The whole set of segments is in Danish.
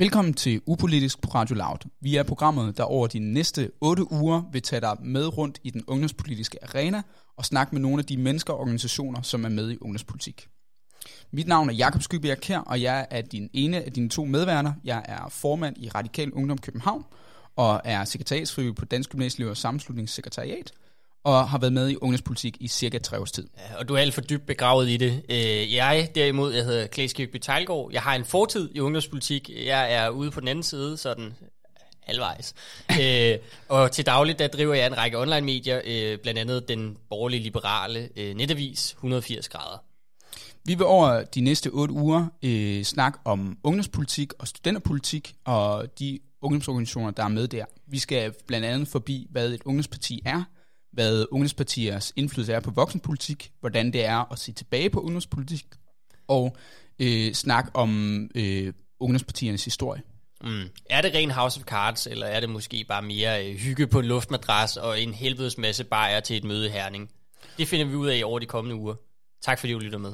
Velkommen til Upolitisk på Radio Loud. Vi er programmet, der over de næste 8 uger vil tage dig med rundt i den ungdomspolitiske arena og snakke med nogle af de mennesker og organisationer, som er med i ungdomspolitik. Mit navn er Jakob Skybjerg Kær, og jeg er din ene af dine to medværter. Jeg er formand i Radikal Ungdom København og er sekretariatsfrivillig på Dansk Gymnasieelevers Sammenslutningssekretariat og har været med i ungdomspolitik i cirka tre års tid. Ja, og du er alt for dybt begravet i det. Øh, jeg derimod, jeg hedder Klaas Kirkby Tejlgaard. Jeg har en fortid i ungdomspolitik. Jeg er ude på den anden side, sådan halvvejs. øh, og til dagligt, der driver jeg en række online-medier, øh, blandt andet den borgerlige liberale øh, netavis 180 grader. Vi vil over de næste otte uger øh, snakke om ungdomspolitik og studenterpolitik og de ungdomsorganisationer, der er med der. Vi skal blandt andet forbi, hvad et ungdomsparti er, hvad ungdomspartiers indflydelse er på voksenpolitik, hvordan det er at se tilbage på ungdomspolitik, og øh, snak om øh, ungdomspartiernes historie. Mm. Er det ren House of Cards, eller er det måske bare mere øh, hygge på en luftmadras og en helvedes masse bajer til et møde i Herning? Det finder vi ud af over de kommende uger. Tak fordi du lytter med.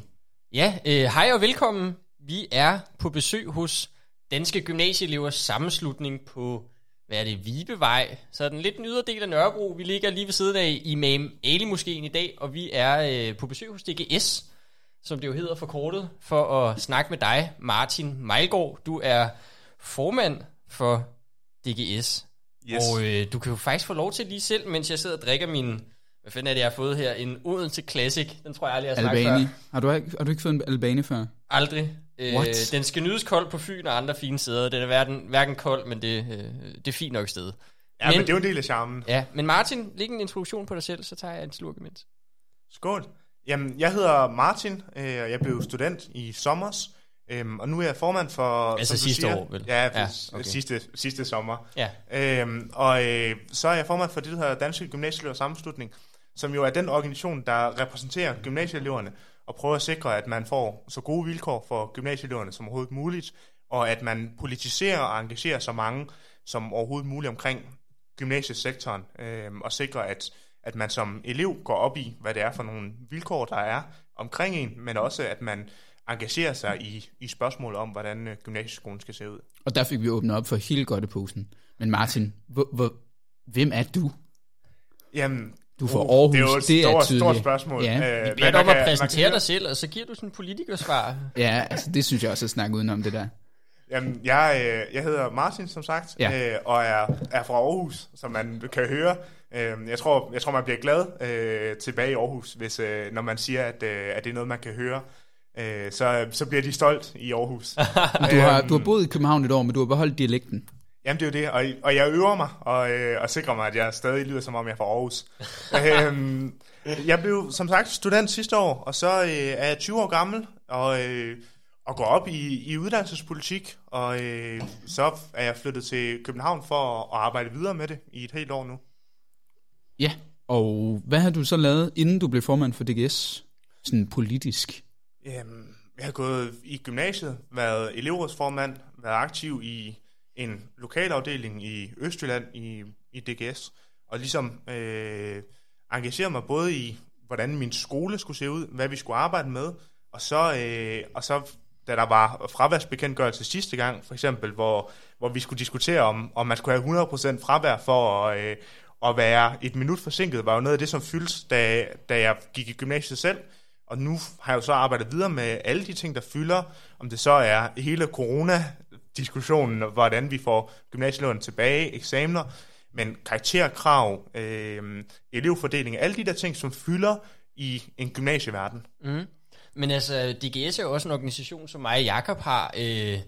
Ja, øh, hej og velkommen. Vi er på besøg hos Danske Gymnasieelevers Sammenslutning på hvad er det, Vibevej, så den lidt nyere del af Nørrebro. Vi ligger lige ved siden af Imam Ali Moskeen i dag, og vi er øh, på besøg hos DGS, som det jo hedder forkortet, for at snakke med dig, Martin Mejlgaard. Du er formand for DGS, yes. og øh, du kan jo faktisk få lov til lige selv, mens jeg sidder og drikker min, hvad fanden er det, jeg har fået her, en Odense Classic, den tror jeg aldrig, jeg har snakket Albani. før. Har du, har du ikke fået en Albani før? Aldrig. Øh, den skal nydes kold på Fyn og andre fine steder. Den er hverken, hverken kold, men det, øh, det er fint nok sted. Ja, men, men det er jo en del af charmen. Ja, men Martin, læg en introduktion på dig selv, så tager jeg en slurk imens. Skål. Jamen, jeg hedder Martin, øh, og jeg blev student i sommers. Øhm, og nu er jeg formand for... Altså sidste siger, år, vel? Ja, ja okay. sidste, sidste sommer. Ja. Øhm, og øh, så er jeg formand for det, der hedder Danske Gymnasieelever Sammenslutning, som jo er den organisation, der repræsenterer gymnasieeleverne og prøver at sikre, at man får så gode vilkår for gymnasieeleverne som overhovedet muligt, og at man politiserer og engagerer så mange som overhovedet muligt omkring gymnasiesektoren, øh, og sikrer, at, at man som elev går op i, hvad det er for nogle vilkår, der er omkring en, men også, at man engagerer sig i, i spørgsmålet om, hvordan øh, gymnasieskolen skal se ud. Og der fik vi åbnet op for hele godteposen. Men Martin, hvor, hvor, hvem er du? Jamen, du får uh, Aarhus, det er jo et det stort, er stort spørgsmål. Ja. Øh, jeg om at præsentere dig selv, og så giver du sådan en politikersvar. ja, altså det synes jeg også at snakke udenom det der. Jamen, jeg, øh, jeg hedder Martin, som sagt, ja. øh, og er, er fra Aarhus, som man kan høre. Øh, jeg, tror, jeg tror, man bliver glad øh, tilbage i Aarhus, hvis, øh, når man siger, at, øh, at det er noget, man kan høre. Øh, så, så bliver de stolt i Aarhus. du, har, du har boet i København et år, men du har beholdt dialekten. Jamen det er jo det, og, og jeg øver mig og, øh, og sikrer mig, at jeg stadig lyder som om jeg er fra Aarhus. øhm, jeg blev som sagt student sidste år, og så øh, er jeg 20 år gammel og, øh, og går op i, i uddannelsespolitik, og øh, så er jeg flyttet til København for at, at arbejde videre med det i et helt år nu. Ja, og hvad har du så lavet, inden du blev formand for DGS, sådan politisk? Jamen, jeg har gået i gymnasiet, været elevrådsformand, været aktiv i en lokalafdeling i Østjylland i, i DGS, og ligesom øh, engagere mig både i, hvordan min skole skulle se ud, hvad vi skulle arbejde med, og så, øh, og så da der var fraværsbekendtgørelse sidste gang, for eksempel, hvor, hvor vi skulle diskutere, om, om man skulle have 100% fravær for at, øh, at være et minut forsinket, var jo noget af det, som fyldes, da, da jeg gik i gymnasiet selv. Og nu har jeg jo så arbejdet videre med alle de ting, der fylder, om det så er hele corona diskussionen, hvordan vi får gymnasielån tilbage, eksamener, men karakterkrav, øh, elevfordeling, alle de der ting, som fylder i en gymnasieverden. Mm. Men altså, DGS er jo også en organisation, som mig og Jakob har øh,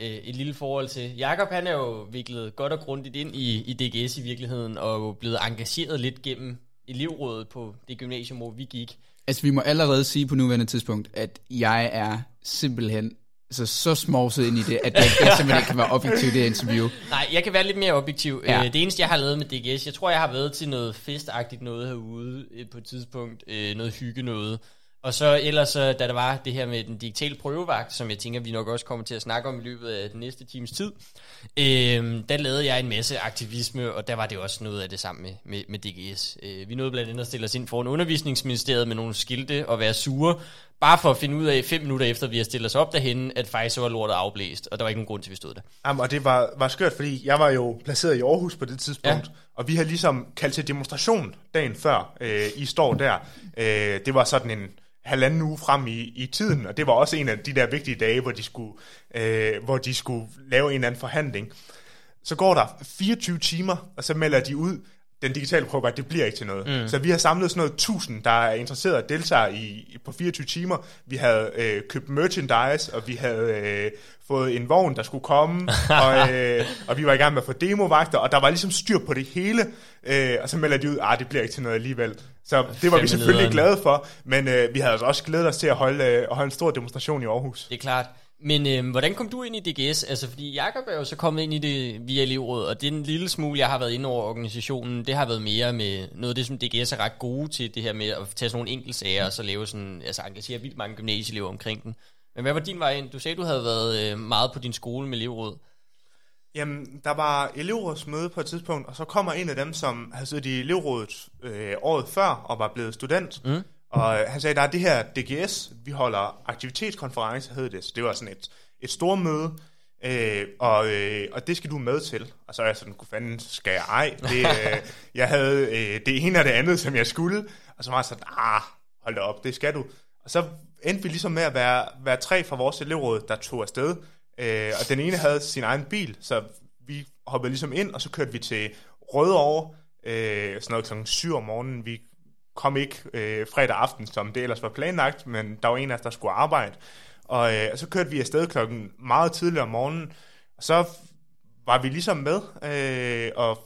øh, et lille forhold til. Jakob han er jo viklet godt og grundigt ind i, i DGS i virkeligheden, og er blevet engageret lidt gennem elevrådet på det gymnasium, hvor vi gik. Altså, vi må allerede sige på nuværende tidspunkt, at jeg er simpelthen så, så smovset ind i det, at jeg, jeg simpelthen ikke kan være objektiv i det interview. Nej, jeg kan være lidt mere objektiv. Ja. Øh, det eneste, jeg har lavet med DGS, jeg tror, jeg har været til noget festagtigt noget herude øh, på et tidspunkt. Øh, noget hygge noget. Og så ellers, da der var det her med den digitale prøvevagt, som jeg tænker, vi nok også kommer til at snakke om i løbet af den næste times tid, øh, der lavede jeg en masse aktivisme, og der var det også noget af det samme med, med, med DGS. Øh, vi nåede blandt andet at stille os ind foran undervisningsministeriet med nogle skilte og være sure Bare for at finde ud af, fem minutter efter vi har stillet os op derhen, at faktisk så var lortet afblæst, og der var ikke nogen grund til, at vi stod der. Jamen, og det var, var skørt, fordi jeg var jo placeret i Aarhus på det tidspunkt, ja. og vi havde ligesom kaldt til demonstration dagen før, øh, I står der. Øh, det var sådan en halvanden uge frem i, i tiden, og det var også en af de der vigtige dage, hvor de skulle, øh, hvor de skulle lave en eller anden forhandling. Så går der 24 timer, og så melder de ud, den digitale prøve, at det bliver ikke til noget. Mm. Så vi har samlet sådan noget 1000, der er interesseret at deltage i, på 24 timer. Vi havde øh, købt merchandise, og vi havde øh, fået en vogn, der skulle komme, og, øh, og vi var i gang med at få demovagter, og der var ligesom styr på det hele, øh, og så melder de ud, at det bliver ikke til noget alligevel. Så det var vi selvfølgelig glade for, men øh, vi havde altså også glædet os til at holde, øh, at holde en stor demonstration i Aarhus. Det er klart. Men øh, hvordan kom du ind i DGS? Altså, fordi Jakob er jo så kommet ind i det via elevrådet, og det er en lille smule, jeg har været inde over organisationen. Det har været mere med noget af det, som DGS er ret gode til, det her med at tage sådan nogle enkeltsager, og så lave sådan, altså engagere vildt mange gymnasieelever omkring den. Men hvad var din vej ind? Du sagde, du havde været øh, meget på din skole med elevrådet. Jamen, der var elevrådsmøde på et tidspunkt, og så kommer en af dem, som havde siddet i elevrådet øh, året før og var blevet student, mm. Og han sagde, der er det her DGS, vi holder aktivitetskonference, hed det. Så det var sådan et, et stort møde, øh, og, øh, og det skal du med til. Og så er jeg sådan, kunne fanden skal jeg ej? Det, øh, jeg havde øh, det ene og det andet, som jeg skulle. Og så var jeg sådan, ah, hold da op, det skal du. Og så endte vi ligesom med at være, være tre fra vores elevråd, der tog afsted. Øh, og den ene havde sin egen bil, så vi hoppede ligesom ind, og så kørte vi til Rødovre, øh, sådan noget kl. 7 om morgenen. Vi kom ikke øh, fredag aften, som det ellers var planlagt, men der var en af os, der skulle arbejde. Og øh, så kørte vi afsted klokken meget tidligt om morgenen, og så var vi ligesom med, øh, og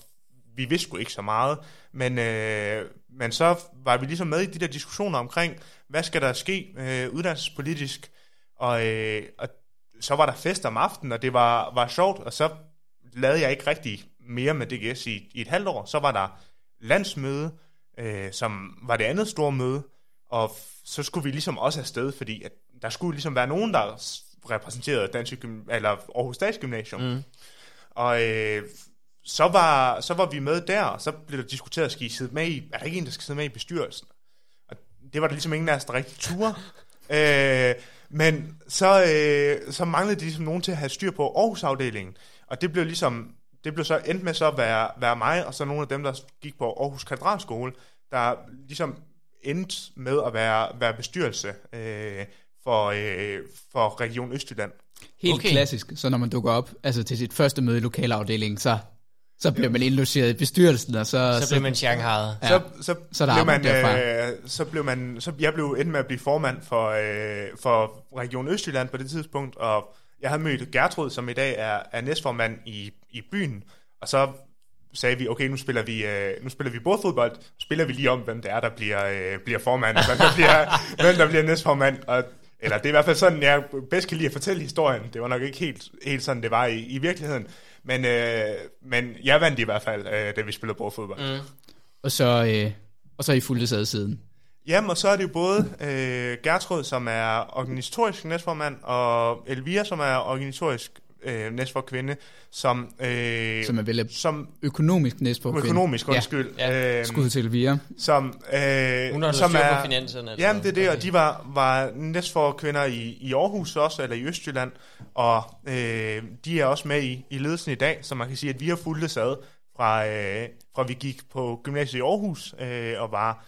vi vidste sgu ikke så meget, men, øh, men så var vi ligesom med i de der diskussioner omkring, hvad skal der ske øh, uddannelsespolitisk, og, øh, og så var der fest om aftenen, og det var, var sjovt, og så lavede jeg ikke rigtig mere med DGS i, i et halvt år. Så var der landsmøde, øh, som var det andet store møde, og så skulle vi ligesom også afsted, fordi at der skulle ligesom være nogen, der repræsenterede Dansk eller Aarhus Statsgymnasium. Mm. Og øh, så, var, så var vi med der, og så blev der diskuteret, skal I sidde med i, er der ikke en, der skal sidde med i bestyrelsen? Og det var der ligesom ingen af os, der rigtig turde. øh, men så, øh, så manglede de ligesom nogen til at have styr på Aarhus-afdelingen, og det blev ligesom det blev så endt med så at være, være mig, og så nogle af dem, der gik på Aarhus Katedralskole, der ligesom endte med at være, være bestyrelse øh, for, øh, for Region Østjylland. Helt okay. klassisk, så når man dukker op altså til sit første møde i lokalafdelingen, så så bliver man indlogeret i bestyrelsen, og så... Så bliver man Shanghai. Ja, så, så, så, blev man, øh, så blev man... Så jeg blev endt med at blive formand for, øh, for Region Østjylland på det tidspunkt, og jeg havde mødt Gertrud, som i dag er, er næstformand i, i byen, og så sagde vi, okay, nu spiller vi, øh, nu spiller vi både fodbold, spiller vi lige om, hvem det er, der bliver, øh, bliver formand, hvem der bliver, hvem der bliver næstformand, og, eller det er i hvert fald sådan, jeg bedst kan lide at fortælle historien. Det var nok ikke helt, helt sådan, det var i, i virkeligheden, men, øh, men jeg vandt i hvert fald, øh, da vi spillede både fodbold. Mm. Og så, øh, og så er I fulgte sad siden. Jamen, og så er det jo både øh, Gertrud, som er organisatorisk næstformand, og Elvira, som er organisatorisk øh, næstforkvinde, som... Øh, som er vel som, økonomisk næstforkvinde. Økonomisk, undskyld. Ja. Øh, Skud til Elvira. Som, øh, Hun har som er, på finanserne. Altså. Jamen, det er det, og de var, var næstforkvinder i, i Aarhus også, eller i Østjylland, og øh, de er også med i, i ledelsen i dag, så man kan sige, at vi har fulgt det ad fra, øh, fra vi gik på gymnasiet i Aarhus, øh, og var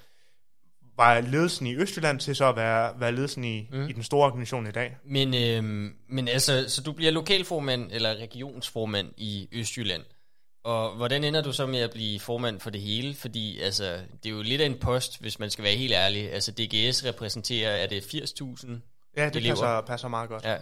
var ledelsen i Østjylland til så at være, være ledelsen i, mm. i den store organisation i dag. Men, øhm, men altså, så du bliver lokalformand eller regionsformand i Østjylland. Og hvordan ender du så med at blive formand for det hele? Fordi altså, det er jo lidt af en post, hvis man skal være helt ærlig. Altså DGS repræsenterer, er det 80.000 Ja, det passer, passer meget godt. Ja.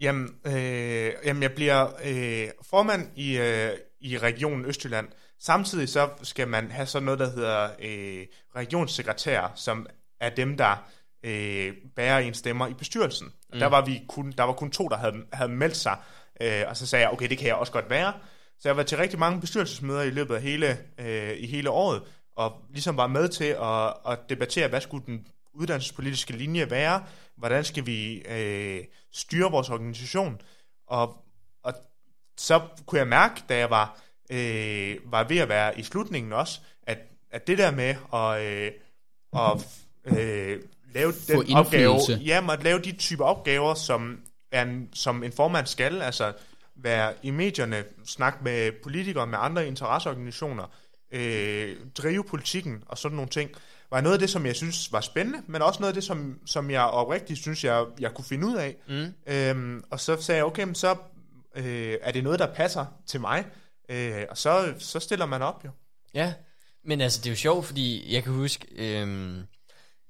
Jamen, øh, jamen jeg bliver øh, formand i, øh, i regionen Østjylland, Samtidig så skal man have sådan noget, der hedder øh, regionssekretær, som er dem, der øh, bærer en stemmer i bestyrelsen. Mm. Der var vi kun, der var kun to, der havde, havde meldt sig, øh, og så sagde jeg, okay, det kan jeg også godt være. Så jeg var til rigtig mange bestyrelsesmøder i løbet af hele, øh, i hele året, og ligesom var med til at, at debattere, hvad skulle den uddannelsespolitiske linje være, hvordan skal vi øh, styre vores organisation, og, og så kunne jeg mærke, da jeg var øh, var ved at være i slutningen også, at, at det der med at, øh, at øh, lave Få den opgave, indflydelse. ja, at lave de typer opgaver, som, er en, som en formand skal, altså være i medierne, snakke med politikere, med andre interesseorganisationer, øh, drive politikken og sådan nogle ting, var noget af det, som jeg synes var spændende, men også noget af det, som, som jeg oprigtigt synes, jeg, jeg kunne finde ud af. Mm. Øhm, og så sagde jeg, okay, men så øh, er det noget, der passer til mig, øh, og så, så stiller man op jo. Ja, men altså det er jo sjovt, fordi jeg kan huske, øhm,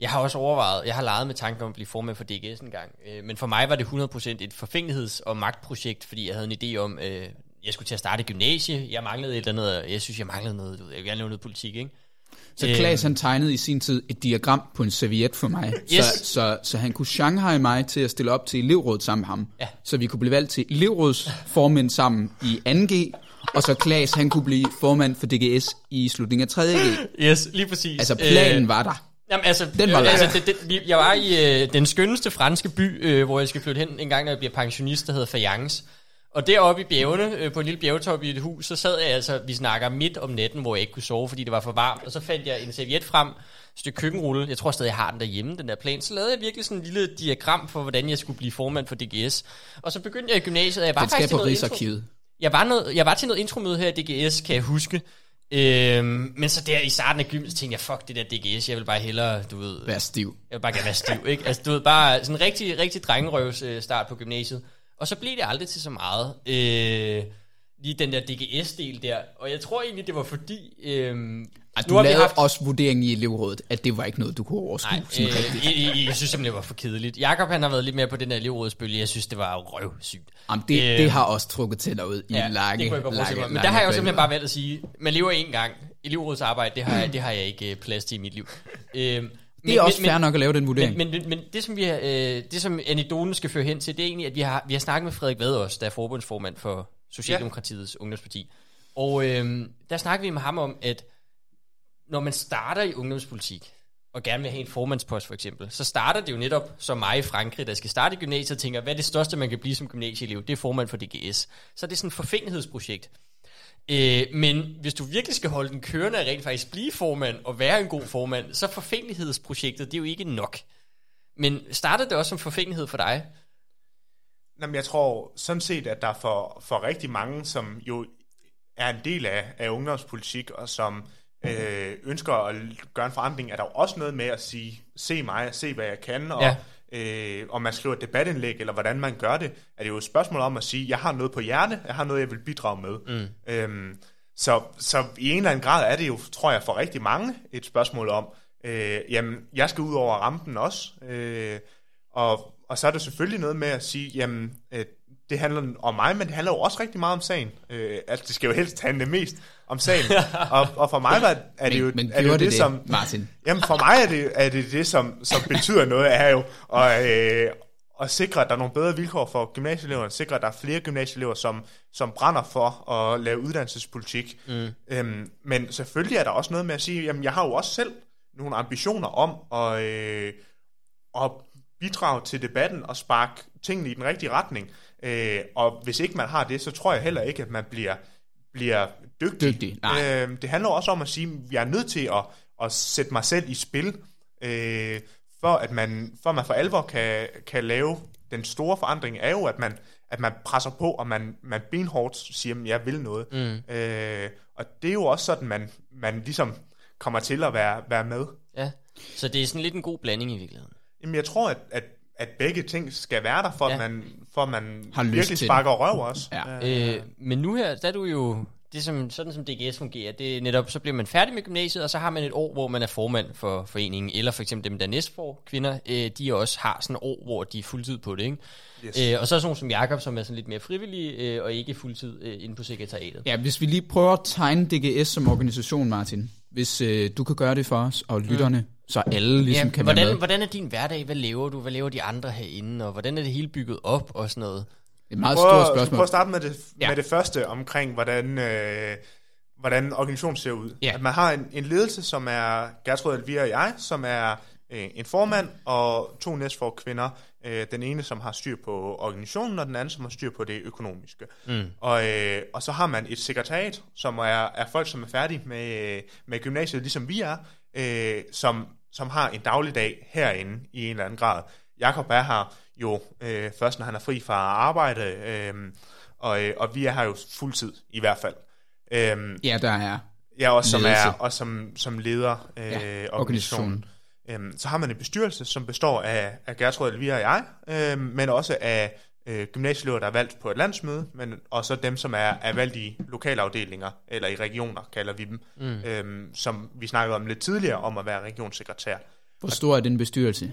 jeg har også overvejet, jeg har leget med tanken om at blive formand for DGS en gang, øh, men for mig var det 100% et forfængeligheds- og magtprojekt, fordi jeg havde en idé om, øh, jeg skulle til at starte gymnasie, jeg manglede et eller andet, jeg synes, jeg manglede noget, du ved, jeg ville gerne lave noget politik, ikke? Så Øhm. Klaas han tegnede i sin tid et diagram på en serviet for mig, Yes. så, så, så han kunne Shanghai mig til at stille op til elevrådet sammen med ham, Ja. så vi kunne blive valgt til elevrådsformænd sammen i 2G, og så Klaas han kunne blive formand for DGS i slutningen af 3G. Yes, lige præcis. Altså planen var der. Jamen altså, Den var øh, altså det, det, jeg var i øh, den skønneste franske by, øh, hvor jeg skal flytte hen en gang, når jeg bliver pensionist, der hedder Fayence. Og deroppe i bjergene, øh, på en lille bjergetop i et hus, så sad jeg altså, vi snakker midt om natten, hvor jeg ikke kunne sove, fordi det var for varmt. Og så fandt jeg en serviet frem, et stykke køkkenrulle. Jeg tror stadig, jeg har den derhjemme, den der plan. Så lavede jeg virkelig sådan en lille diagram for, hvordan jeg skulle blive formand for DGS. Og så begyndte jeg i gymnasiet, og jeg var Den skal faktisk på Rigsarkivet. Jeg var, noget, jeg var til noget intromøde her i DGS, kan jeg huske. Øhm, men så der i starten af gym, så tænkte jeg, fuck det der DGS, jeg vil bare hellere, du ved, Vær stiv. jeg vil bare gerne være stiv, ikke? Altså, du ved, bare sådan en rigtig, rigtig drengerøvs øh, start på gymnasiet. Og så blev det aldrig til så meget. Øh, lige den der DGS-del der. Og jeg tror egentlig, det var fordi... Øh, Altså, nu du har vi lavede haft- også vurderingen i elevrådet, at det var ikke noget, du kunne overskue. Nej, sådan øh, rigtigt. jeg, jeg, jeg synes simpelthen, det var for kedeligt. Jakob han har været lidt mere på den der elevrådsbølge. Jeg synes, det var røvsygt. Jamen, det, øh, det har også trukket tænder ud i Ja, lange, det kunne jeg godt mig. lange, Men der har jeg jo lange simpelthen bare valgt at sige, man lever én gang. Elevrådsarbejde, det har jeg, det har jeg ikke øh, plads til i mit liv. Øhm, Det er også fair nok at lave den vurdering. Men, men, men, men det, som vi har, øh, det, som anekdoten skal føre hen til, det er egentlig, at vi har, vi har snakket med Frederik Vad også, der er forbundsformand for Socialdemokratiets ja. Ungdomsparti. Og øh, der snakker vi med ham om, at når man starter i ungdomspolitik, og gerne vil have en formandspost for eksempel, så starter det jo netop som mig i Frankrig, der skal starte i gymnasiet og tænker, hvad er det største, man kan blive som gymnasieelev? Det er formand for DGS. Så det er sådan et forfængelighedsprojekt. Øh, men hvis du virkelig skal holde den kørende og rent faktisk blive formand og være en god formand, så forfængelighedsprojektet, det er jo ikke nok. Men startede det også som forfængelighed for dig? Jamen, jeg tror sådan set, at der for, for rigtig mange, som jo er en del af, af ungdomspolitik, og som øh, ønsker at gøre en forandring, er der jo også noget med at sige, se mig, se hvad jeg kan, og Ja. øh, om man skriver et debatindlæg, eller hvordan man gør det, er det jo et spørgsmål om at sige, jeg har noget på hjerte, jeg har noget, jeg vil bidrage med. Mm. Øhm, så, så i en eller anden grad er det jo, tror jeg, for rigtig mange et spørgsmål om, øh, jamen, jeg skal ud over rampen også, øh, og, og så er der selvfølgelig noget med at sige, jamen, øh, det handler om mig, men det handler jo også rigtig meget om sagen. Øh, altså, det skal jo helst handle mest om sagen. og, og for mig var, er det Men- jo, men er det, jo gjorde det, det det, som... Martin? Jamen, for mig er det er det, det som, som betyder noget, er jo at, øh, at sikre, at der er nogle bedre vilkår for gymnasieeleverne, sikre, at der er flere gymnasieelever, som, som brænder for at lave uddannelsespolitik. Mm. Øhm, men selvfølgelig er der også noget med at sige, jamen, jeg har jo også selv nogle ambitioner om at, øh, at bidrage til debatten og sparke tingene i den rigtige retning. Øh, og hvis ikke man har det, så tror jeg heller ikke, at man bliver, bliver dygtig. Dygtig, nej. Øh, det handler også om at sige, at jeg er nødt til at, at sætte mig selv i spil, øh, for at man for, at man for alvor kan, kan lave den store forandring, er jo, at man, at man presser på, og man, man benhårdt siger, at jeg vil noget. Mm. Øh, og det er jo også sådan, man, man ligesom kommer til at være, være med. Ja. Så det er sådan lidt en god blanding i virkeligheden. Jamen, jeg tror, at, at, at begge ting skal være der, for, Ja. at, man, for at man Har virkelig sparker røv også. Ja. Øh, men nu her, der er du jo, det som, sådan som DGS fungerer, det er netop, så bliver man færdig med gymnasiet, og så har man et år, hvor man er formand for foreningen, eller for eksempel dem, der næst får kvinder, øh, de også har sådan et år, hvor de er fuldtid på det, ikke? Yes. Øh, og så er sådan nogle som Jakob, som er sådan lidt mere frivillige, øh, og ikke fuldtid øh, inde på sekretariatet. Ja, hvis vi lige prøver at tegne DGS som organisation, Martin. Hvis øh, du kan gøre det for os, og lytterne, mm. så alle ligesom kan hvordan, være med. hvordan er din hverdag? Hvad laver du? Hvad laver de andre herinde? Og hvordan er det hele bygget op og sådan noget? Det er et meget Prøv, stort prøv spørgsmål. at starte med det, Ja. ja. med det første omkring, hvordan, øh, hvordan organisationen ser ud. Ja. At man har en, en ledelse, som er Gertrud Elvira og jeg, som er øh, en formand og to næstfor kvinder. Øh, den ene, som har styr på organisationen, og den anden, som har styr på det økonomiske. Mm. Og, øh, og så har man et sekretariat, som er, er folk, som er færdige med, med gymnasiet, ligesom vi er, øh, som, som har en dagligdag herinde i en eller anden grad. Jakob er her jo øh, først, når han er fri fra arbejde, øh, og, øh, og vi er her jo fuldtid i hvert fald. Øh, Ja, der er Ja, også som, Ledelse. er, og som, som leder øh, ja, organisationen. organisationen. Øhm, så har man en bestyrelse, som består af, af Gertrud Elvira og jeg, øh, men også af øh, gymnasieelever, der er valgt på et landsmøde, men og så dem, som er, er valgt i lokalafdelinger, eller i regioner, kalder vi dem, mm. øhm, som vi snakkede om lidt tidligere, om at være regionssekretær. Hvor stor er den bestyrelse?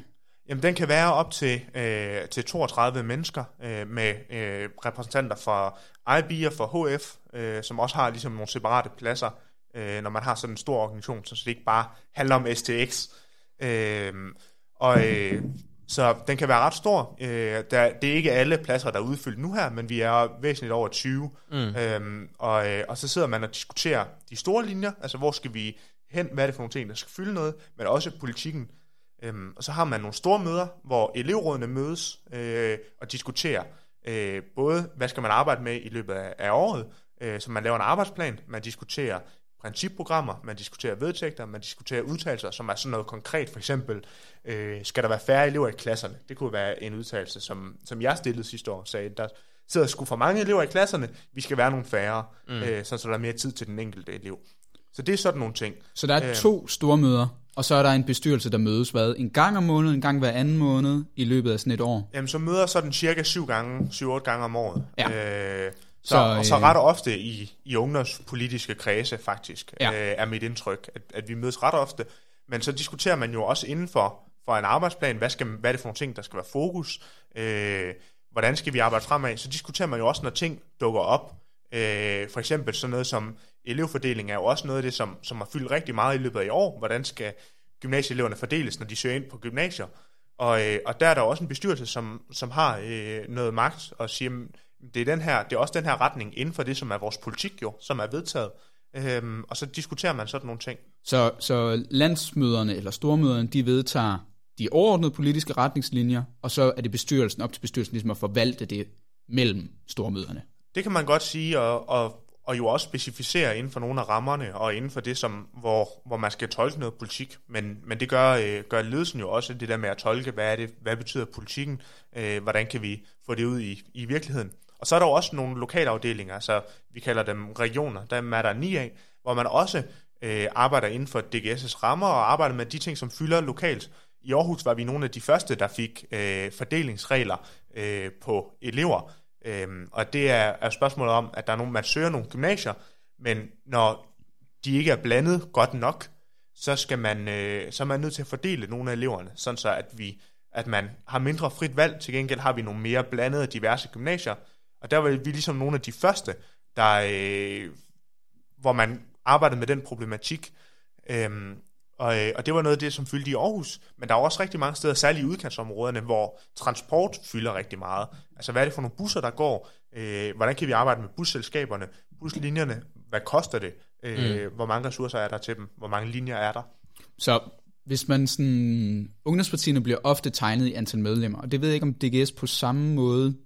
Jamen, den kan være op til, øh, til 32 mennesker øh, med øh, repræsentanter fra IB og fra HF, øh, som også har ligesom nogle separate pladser, øh, når man har sådan en stor organisation, så det ikke bare handler om STX. Øh, og øh, så den kan være ret stor. Øh, der, det er ikke alle pladser, der er udfyldt nu her, men vi er væsentligt over 20. Mm. Øhm, og, øh, og så sidder man og diskuterer de store linjer, altså hvor skal vi hen, hvad er det for nogle ting, der skal fylde noget, men også politikken. Øhm, og så har man nogle store møder, hvor elevrådene mødes øh, og diskuterer øh, både, hvad skal man arbejde med i løbet af, af året, øh, så man laver en arbejdsplan, man diskuterer principprogrammer, man diskuterer vedtægter, man diskuterer udtalelser, som er sådan noget konkret. For eksempel, øh, skal der være færre elever i klasserne? Det kunne være en udtalelse, som, som jeg stillede sidste år, sagde, der sidder sgu for mange elever i klasserne, vi skal være nogle færre, mm. øh, så, så der er mere tid til den enkelte elev. Så det er sådan nogle ting. Så der er Øh. to store møder, og så er der en bestyrelse, der mødes hvad, en gang om måneden, en gang hver anden måned i løbet af sådan et år. Jamen, så møder så den cirka syv gange, syv-otte gange om året. Ja. Øh, så, Så, og så øh, ret ofte i, i ungdomspolitiske kredse, faktisk, Ja. øh, er mit indtryk, at, at vi mødes ret ofte. Men så diskuterer man jo også inden for, for en arbejdsplan, hvad, skal, hvad er det for nogle ting, der skal være fokus, øh, hvordan skal vi arbejde fremad. Så diskuterer man jo også, når ting dukker op. Øh, for eksempel sådan noget som elevfordeling er jo også noget af det, som, som har fyldt rigtig meget i løbet af i år. Hvordan skal gymnasieeleverne fordeles, når de søger ind på gymnasier? Og, øh, og der er der også en bestyrelse, som, som har øh, noget magt og siger, "Men det er, den her, det er også den her retning inden for det, som er vores politik jo, som er vedtaget. Øhm, og så diskuterer man sådan nogle ting. Så, så landsmøderne eller stormøderne, de vedtager de overordnede politiske retningslinjer, og så er det bestyrelsen op til bestyrelsen ligesom at forvalte det mellem stormøderne. Det kan man godt sige, og, og, og jo også specificere inden for nogle af rammerne, og inden for det, som, hvor, hvor man skal tolke noget politik. Men, men det gør, øh, gør ledelsen jo også, det der med at tolke, hvad, er det, hvad betyder politikken, øh, hvordan kan vi få det ud i, i virkeligheden. Og så er der jo også nogle lokalafdelinger, så vi kalder dem regioner, dem er der ni af, hvor man også øh, arbejder inden for DGS' rammer og arbejder med de ting, som fylder lokalt. I Aarhus var vi nogle af de første, der fik øh, fordelingsregler øh, på elever, Øhm, og det er, er spørgsmålet om, at der er nogen, man søger nogle gymnasier, men når de ikke er blandet godt nok, så skal man, øh, så er man nødt til at fordele nogle af eleverne, sådan så at vi at man har mindre frit valg. Til gengæld har vi nogle mere blandede diverse gymnasier, og der var vi ligesom nogle af de første, der, øh, hvor man arbejdede med den problematik. Øhm, og, øh, og det var noget af det, som fyldte i Aarhus. Men der er også rigtig mange steder, særligt i udkantsområderne, hvor transport fylder rigtig meget. Altså, hvad er det for nogle busser, der går? Øh, hvordan kan vi arbejde med busselskaberne? Buslinjerne, hvad koster det? Øh, mm. Hvor mange ressourcer er der til dem? Hvor mange linjer er der? Så hvis man sådan, ungdomspartierne bliver ofte tegnet i antal medlemmer, og det ved jeg ikke, om DGS på samme måde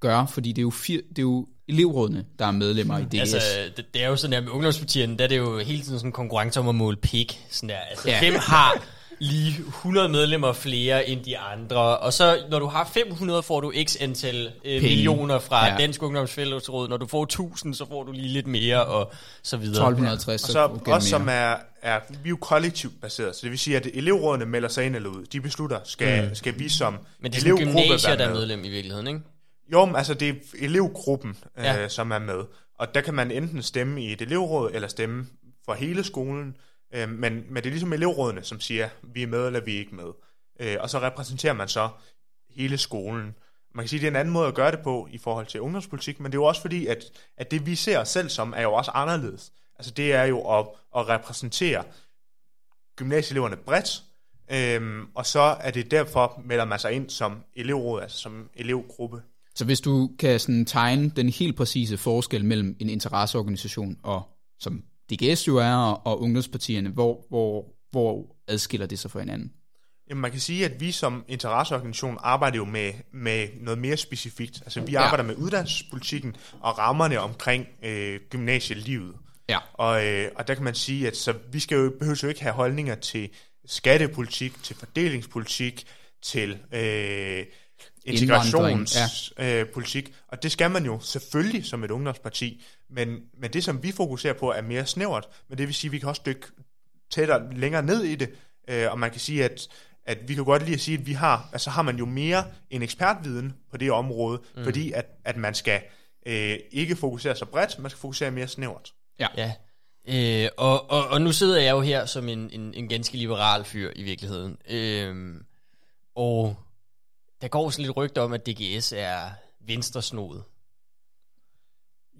gør, fordi det er jo, fir, det er jo elevrådene, der er medlemmer i DGS. Altså, det, det er jo sådan der med ungdomspartierne, der er det jo hele tiden sådan en konkurrence om at måle pik. Sådan der. Altså, Ja. hvem har lige 100 medlemmer flere end de andre? Og så, når du har 500, får du x antal øh, Penge. millioner fra Ja. Dansk Ungdomsfællesråd. Når du får 1000, så får du lige lidt mere, og så videre. 1250, Og så, så okay, også som er, er, vi er jo kollektivt baseret, så det vil sige, at elevrådene melder sig ind eller ud. De beslutter, skal, mm. skal vi som Men det er sådan elevgruppe gymnasier, være der er med? medlem i virkeligheden, ikke? Jo, men altså det er elevgruppen, ja. Ja. øh, som er med. Og der kan man enten stemme i et elevråd, eller stemme for hele skolen. Øh, men, men det er ligesom elevrådene, som siger, vi er med, eller vi er ikke med. Øh, og så repræsenterer man så hele skolen. Man kan sige, at det er en anden måde at gøre det på i forhold til ungdomspolitik, men det er jo også fordi, at, at det vi ser os selv som, er jo også anderledes. Altså det er jo at, at repræsentere gymnasieeleverne bredt, øhm, og så er det derfor, melder man sig ind som elevråd, altså som elevgruppe. Så hvis du kan sådan tegne den helt præcise forskel mellem en interesseorganisation og som DGS jo er, og, ungdomspartierne, hvor, hvor, hvor adskiller det sig fra hinanden? Jamen, man kan sige, at vi som interesseorganisation arbejder jo med, med noget mere specifikt. Altså, vi Ja. arbejder med uddannelsespolitikken og rammerne omkring øh, gymnasielivet. Ja. Og, øh, og der kan man sige, at så vi skal jo, behøver jo ikke have holdninger til skattepolitik, til fordelingspolitik, til øh, Integrationspolitik, øh, politik. og det skal man jo selvfølgelig som et ungdomsparti, men, men det som vi fokuserer på er mere snævert, men det vil sige, at vi kan også dykke tættere længere ned i det, øh, og man kan sige, at at vi kan godt lige at sige, at vi har, altså har man jo mere en ekspertviden på det område, mm. fordi at, at man skal øh, ikke fokusere så bredt, man skal fokusere mere snævert. Ja. ja. Øh, og, og, og nu sidder jeg jo her som en, en, en ganske liberal fyr i virkeligheden. Øh, og der går sådan lidt rygter om, at DGS er venstresnodet.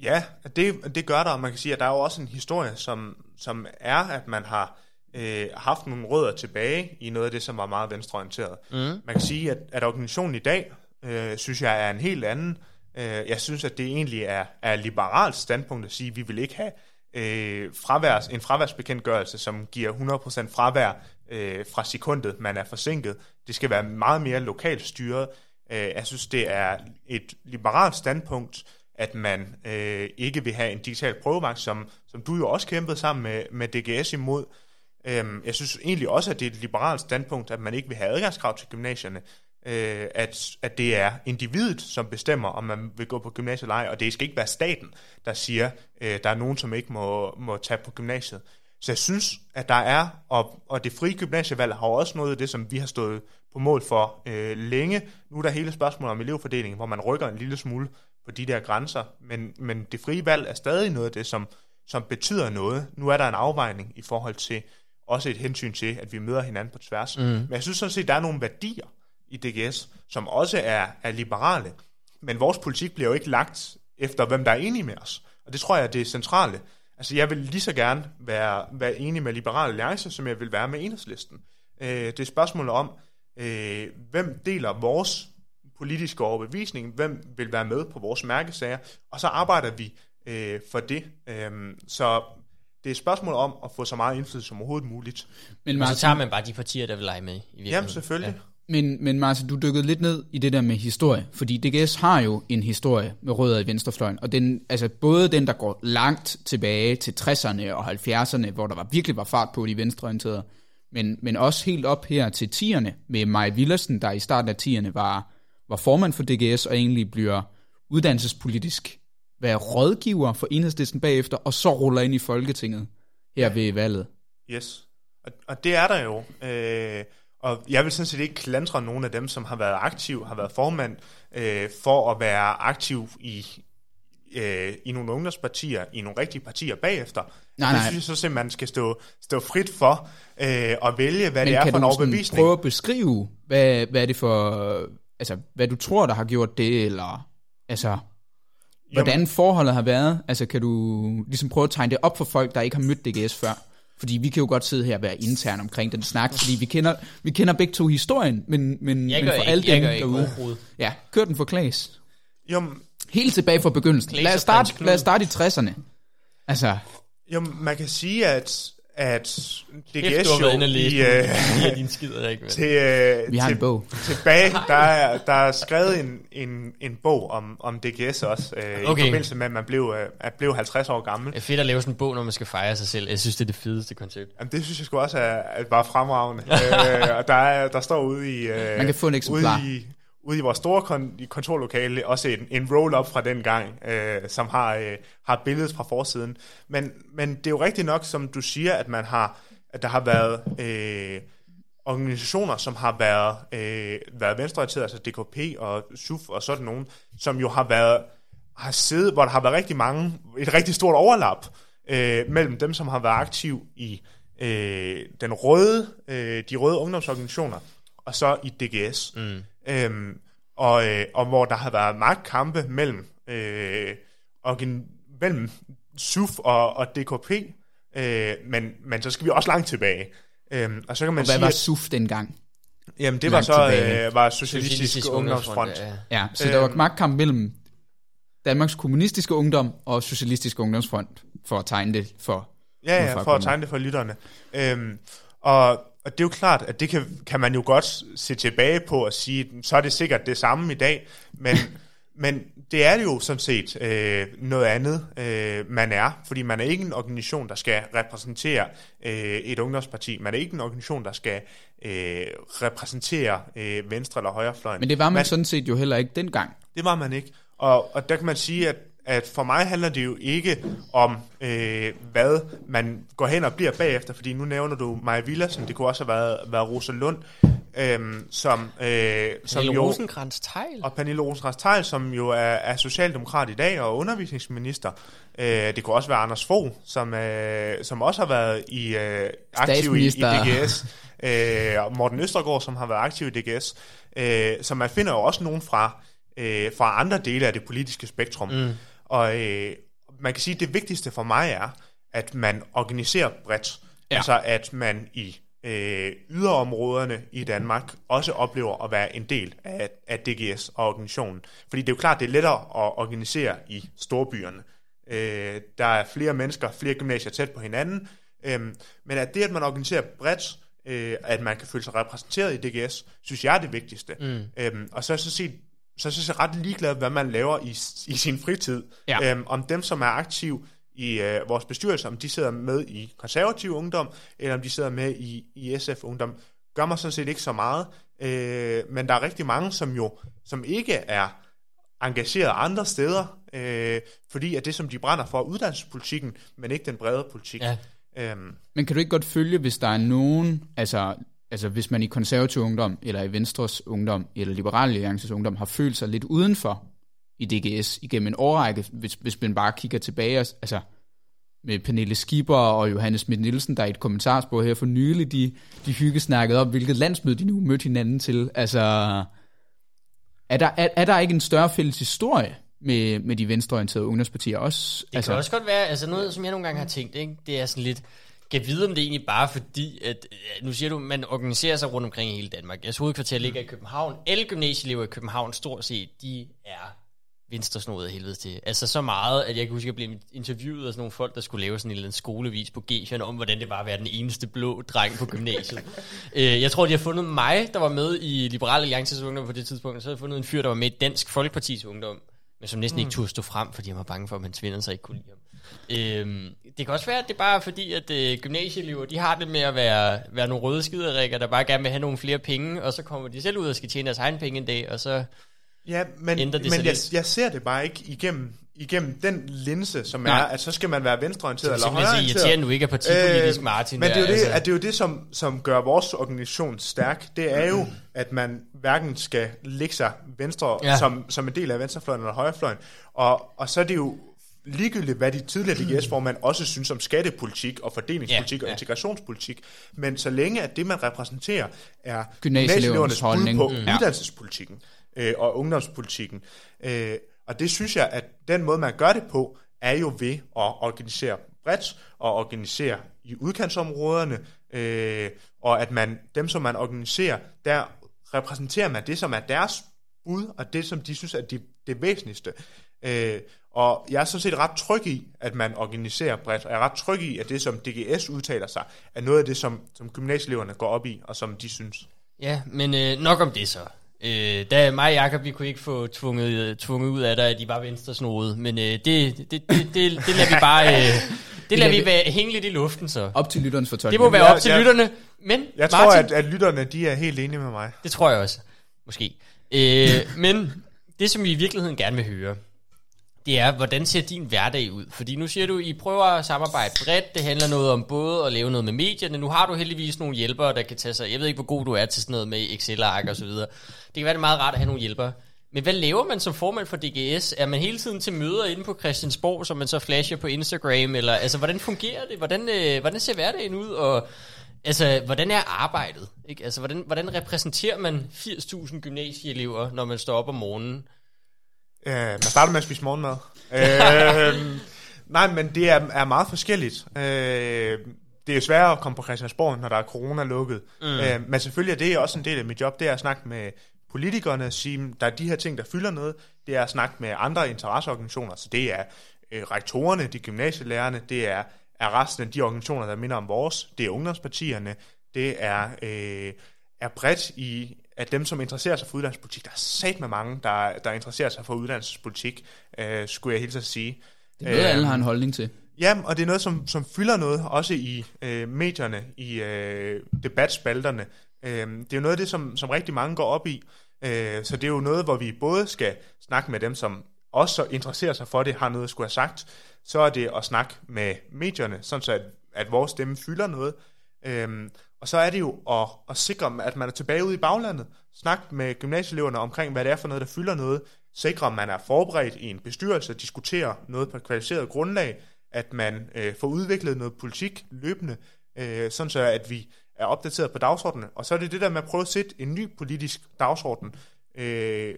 Ja, det, det gør der, og man kan sige, at der er jo også en historie, som, som er, at man har øh, haft nogle rødder tilbage i noget af det, som var meget venstreorienteret. Mm. Man kan sige, at, at organisationen i dag, øh, synes jeg, er en helt anden. Øh, jeg synes, at det egentlig er, er liberalt standpunkt at sige, at vi vil ikke have øh, fraværs, en fraværsbekendtgørelse, som giver 100% fravær øh, fra sekundet, man er forsinket. Det skal være meget mere lokalt styret. Øh, jeg synes, det er et liberalt standpunkt, at man øh, ikke vil have en digital prøvevagt, som, som du jo også kæmpede sammen med, med DGS imod. Øhm, jeg synes egentlig også, at det er et liberalt standpunkt, at man ikke vil have adgangskrav til gymnasierne. Øh, at, at det er individet, som bestemmer, om man vil gå på gymnasiet eller ej, og det skal ikke være staten, der siger, øh, der er nogen, som ikke må, må tage på gymnasiet. Så jeg synes, at der er, og, og det frie gymnasievalg har også noget af det, som vi har stået på mål for øh, længe. Nu er der hele spørgsmålet om elevfordeling, hvor man rykker en lille smule på de der grænser, men, men det frie valg er stadig noget af det, som, som betyder noget. Nu er der en afvejning i forhold til også et hensyn til, at vi møder hinanden på tværs. Mm. Men jeg synes sådan set, at der er nogle værdier i DGS, som også er, er liberale. Men vores politik bliver jo ikke lagt efter, hvem der er enige med os. Og det tror jeg, det er centrale. Altså, jeg vil lige så gerne være, være enig med Liberale Alliance, som jeg vil være med enhedslisten. Øh, det er spørgsmålet om, øh, hvem deler vores politiske overbevisning, hvem vil være med på vores mærkesager, og så arbejder vi øh, for det. Øh, så det er et spørgsmål om at få så meget indflydelse som overhovedet muligt. Men Martin, og så tager man bare de partier, der vil lege med. I Jamen selvfølgelig. Ja. Men, men Martin, du dykkede lidt ned i det der med historie, fordi DGS har jo en historie med rødder i venstrefløjen, og den, altså både den, der går langt tilbage til 60'erne og 70'erne, hvor der var, virkelig var fart på de venstreorienterede, men, men også helt op her til 10'erne med Maja Villersen, der i starten af 10'erne var, var formand for DGS og egentlig bliver uddannelsespolitisk være rådgiver for enhedslisten bagefter, og så ruller ind i Folketinget her ved valget. Yes, og, og det er der jo. Øh, og jeg vil sådan set ikke klandre nogen af dem, som har været aktiv, har været formand, øh, for at være aktiv i, øh, i nogle ungdomspartier, i nogle rigtige partier bagefter. Nej, det synes jeg så simpelthen, man skal stå, stå frit for øh, at vælge, hvad Men det er for en overbevisning. prøve at beskrive, hvad, hvad er det for, altså, hvad du tror, der har gjort det, eller altså, hvordan Jamen. forholdet har været? Altså, kan du ligesom prøve at tegne det op for folk, der ikke har mødt DGS før? Fordi vi kan jo godt sidde her og være intern omkring den snak, fordi vi kender, vi kender begge to historien, men, men, jeg men for alle dem derude. Ja, kør den for Klaas. Jo, Helt tilbage fra begyndelsen. Lad os, starte, lad os starte i 60'erne. Altså. Jo, man kan sige, at at DGS jo i, uh, din skider, ikke, til, uh, Vi har til, en bog. Tilbage, der er, der er skrevet en, en, en bog om, om DGS også, uh, okay. i forbindelse med, at man blev, uh, at blev 50 år gammel. Det er fedt at lave sådan en bog, når man skal fejre sig selv. Jeg synes, det er det fedeste koncept. Jamen, det synes jeg sgu også er, er bare fremragende. uh, og der, er, der står ude i... Uh, man kan få en eksemplar. Ude i, ude i vores store kon- kontorlokale også en, en roll-up fra den gang, øh, som har, øh, har billedet fra forsiden. Men, men det er jo rigtigt nok, som du siger, at man har, at der har været øh, organisationer, som har været, øh, været venstreorienterede, altså DKP og SUF og sådan nogen, som jo har været har siddet, hvor der har været rigtig mange, et rigtig stort overlap øh, mellem dem, som har været aktiv i øh, den røde, øh, de røde ungdomsorganisationer, og så i DGS. Mm. Øhm, og, øh, og hvor der har været magtkampe mellem, øh, organ, mellem SUF og, og DKP, øh, men, men så skal vi også langt tilbage. Øhm, og så kan man og hvad sige, var SUF dengang? Jamen det var så øh, var Socialistisk, Socialistisk Ungdomsfront. Ja, ja så øhm, der var øhm. magtkamp mellem Danmarks Kommunistiske Ungdom og Socialistisk Ungdomsfront, for at tegne det for... Ja, ja, for at tegne det for lytterne. Øhm, og og det er jo klart, at det kan, kan man jo godt se tilbage på og sige, så er det sikkert det samme i dag, men, men det er jo sådan set øh, noget andet, øh, man er, fordi man er ikke en organisation, der skal repræsentere øh, et ungdomsparti. Man er ikke en organisation, der skal øh, repræsentere øh, venstre eller højrefløjen. Men det var man, man sådan set jo heller ikke dengang. Det var man ikke. Og, og der kan man sige, at at for mig handler det jo ikke om, øh, hvad man går hen og bliver bagefter, fordi nu nævner du Maja Villassen, det kunne også have været, været Rosa Lund, øh, som, øh, som Pernille jo... rosenkrantz teil Og Pernille rosenkrantz teil som jo er, er socialdemokrat i dag og undervisningsminister. Øh, det kunne også være Anders Fogh, som, øh, som også har været i, øh, aktiv i, i. DGS. Øh, Morten Østergaard, som har været aktiv i DGS. Øh, så man finder jo også nogen fra, øh, fra andre dele af det politiske spektrum. Mm. Og øh, man kan sige, at det vigtigste for mig er, at man organiserer bredt. Ja. Altså at man i øh, yderområderne i Danmark også oplever at være en del af, af DGS og organisationen. Fordi det er jo klart, det er lettere at organisere i storbyerne. Øh, der er flere mennesker, flere gymnasier tæt på hinanden. Øh, men at det, at man organiserer bredt, øh, at man kan føle sig repræsenteret i DGS, synes jeg er det vigtigste. Mm. Øh, og så så set så er jeg ret ligeglad, hvad man laver i, i sin fritid. Ja. Øhm, om dem, som er aktiv i øh, vores bestyrelse, om de sidder med i konservativ ungdom, eller om de sidder med i, i SF ungdom, gør mig sådan set ikke så meget. Øh, men der er rigtig mange, som jo som ikke er engageret andre steder, øh, fordi at det, som de brænder for, er uddannelsespolitikken, men ikke den brede politik. Ja. Øhm, Men kan du ikke godt følge, hvis der er nogen, altså, altså hvis man i konservativ ungdom, eller i Venstres ungdom, eller Liberale Alliances ungdom, har følt sig lidt udenfor i DGS igennem en årrække, hvis, hvis man bare kigger tilbage, altså med Pernille Skipper og Johannes Schmidt Nielsen, der i et kommentarspor her for nylig, de, de hyggesnakkede op, hvilket landsmøde de nu mødte hinanden til. Altså, er der, er, er der ikke en større fælles historie med, med de venstreorienterede ungdomspartier også? Det altså, kan også godt være, altså noget, som jeg nogle gange har tænkt, ikke? det er sådan lidt, kan vide, om det egentlig bare fordi, at nu siger du, man organiserer sig rundt omkring i hele Danmark. Jeres hovedkvarter ligger i København. Alle gymnasieelever i København, stort set, de er venstresnodet af helvede til. Altså så meget, at jeg kan huske, at jeg blev interviewet af sådan nogle folk, der skulle lave sådan en eller anden skolevis på Gefion om, hvordan det var at være den eneste blå dreng på gymnasiet. øh, jeg tror, de har fundet mig, der var med i Liberale Alliances Ungdom på det tidspunkt, og så har jeg fundet en fyr, der var med i Dansk Folkepartis Ungdom, men som næsten mm. ikke turde stå frem, fordi han var bange for, at hans venner så ikke kunne lide ham. Øhm, det kan også være, at det er bare fordi, at øh, gymnasieelever, de har det med at være, være nogle røde skiderikker, der bare gerne vil have nogle flere penge, og så kommer de selv ud og skal tjene deres egen penge en dag, og så... Ja, men, det men jeg, lidt. jeg ser det bare ikke igennem, igennem den linse, som Nej. er, at så skal man være venstreorienteret eller simpelthen sige, højreorienteret. irriterende, du ikke er partipolitisk, Martin, Men der, det er jo det, altså. at det, er jo det som, som gør vores organisation stærk. Det er jo, at man hverken skal lægge sig venstre ja. som, som en del af venstrefløjen eller højrefløjen. Og, og så er det jo ligegyldigt, hvad de tidligere DGS-formand også synes om skattepolitik og fordelingspolitik Ja, og ja. integrationspolitik. Men så længe at det, man repræsenterer, er Gymnasieelevernes bud holdning. på Mm. mm. Uddannelsespolitikken øh, og ungdomspolitikken. Øh, og det synes jeg, at den måde, man gør det på, er jo ved at organisere bredt og organisere i udkantsområderne, øh, og at man dem, som man organiserer, der repræsenterer man det, som er deres bud, og det, som de synes er det, det væsentligste. Øh, og jeg er sådan set ret tryg i, at man organiserer bredt, og jeg er ret tryg i, at det, som DGS udtaler sig, er noget af det, som, som gymnasieeleverne går op i, og som de synes. Ja, men øh, nok om det så. Øh, da mig og Jacob, vi kunne ikke få tvunget, tvunget ud af dig, at de var venstresnoede, men øh, det, det, det, det, det lader vi bare... Øh, det lader vi være, hænge lidt i luften så. Op til lytterens fortolkning. Det må være op til jeg- lytterne. Men Jeg tror, Martin, at, at lytterne de er helt enige med mig. Det tror jeg også. Måske. Øh, men det, som vi i virkeligheden gerne vil høre, det er, hvordan ser din hverdag ud? Fordi nu siger du, I prøver at samarbejde bredt. Det handler noget om både at lave noget med medierne. Nu har du heldigvis nogle hjælpere, der kan tage sig... Jeg ved ikke, hvor god du er til sådan noget med Excel-ark og så videre. Det kan være, det er meget rart at have nogle hjælpere. Men hvad laver man som formand for DGS? Er man hele tiden til møder inde på Christiansborg, som man så flasher på Instagram? Eller, altså, hvordan fungerer det? Hvordan, øh, hvordan ser hverdagen ud? Og altså, hvordan er arbejdet? Ikke? Altså, hvordan, hvordan repræsenterer man 80.000 gymnasieelever, når man står op om morgenen? Øh, man starter med at spise morgenmad. øh, nej, men det er, er meget forskelligt. Øh, det er jo sværere at komme på Christiansborg, når der er corona lukket. Mm. Øh, men selvfølgelig er det også en del af mit job, det er at snakke med politikerne, og sige, der er de her ting, der fylder noget. Det er at snakke med andre interesseorganisationer, så det er øh, rektorerne, de gymnasielærerne, det er, er resten af de organisationer, der minder om vores, det er ungdomspartierne, det er, øh, er bredt i at dem, som interesserer sig for uddannelsespolitik, der er sat med mange, der, der interesserer sig for uddannelsespolitik, øh, skulle jeg helt at sige. Det er noget, Øh, alle har en holdning til. Ja, og det er noget, som, som fylder noget, også i øh, medierne, i øh, debatspalterne. Øh, det er jo noget af det, som, som rigtig mange går op i. Øh, så det er jo noget, hvor vi både skal snakke med dem, som også interesserer sig for det, har noget at skulle have sagt. Så er det at snakke med medierne, sådan så at, at vores stemme fylder noget. Øh, og så er det jo at, at sikre, at man er tilbage ude i baglandet. Snak med gymnasieeleverne omkring, hvad det er for noget, der fylder noget. Sikre, at man er forberedt i en bestyrelse, diskuterer noget på et kvalificeret grundlag, at man øh, får udviklet noget politik løbende, øh, sådan så at vi er opdateret på dagsordenen. Og så er det det der med at prøve at sætte en ny politisk dagsorden. Øh,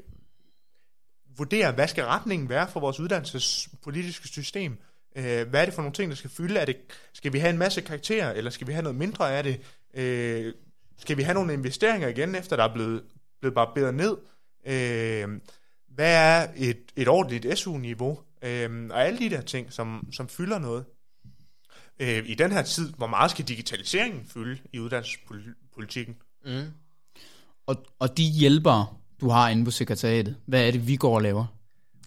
vurdere, hvad skal retningen være for vores uddannelsespolitiske system? Øh, hvad er det for nogle ting, der skal fylde? Er det, skal vi have en masse karakterer, eller skal vi have noget mindre af det? Øh, skal vi have nogle investeringer igen, efter der er blevet, blevet barberet ned? Øh, hvad er et, et ordentligt SU-niveau? Øh, og alle de der ting, som, som fylder noget. Øh, I den her tid, hvor meget skal digitaliseringen fylde i uddannelsespolitikken? Mm. Og, og de hjælpere, du har inde på sekretariatet, hvad er det, vi går og laver?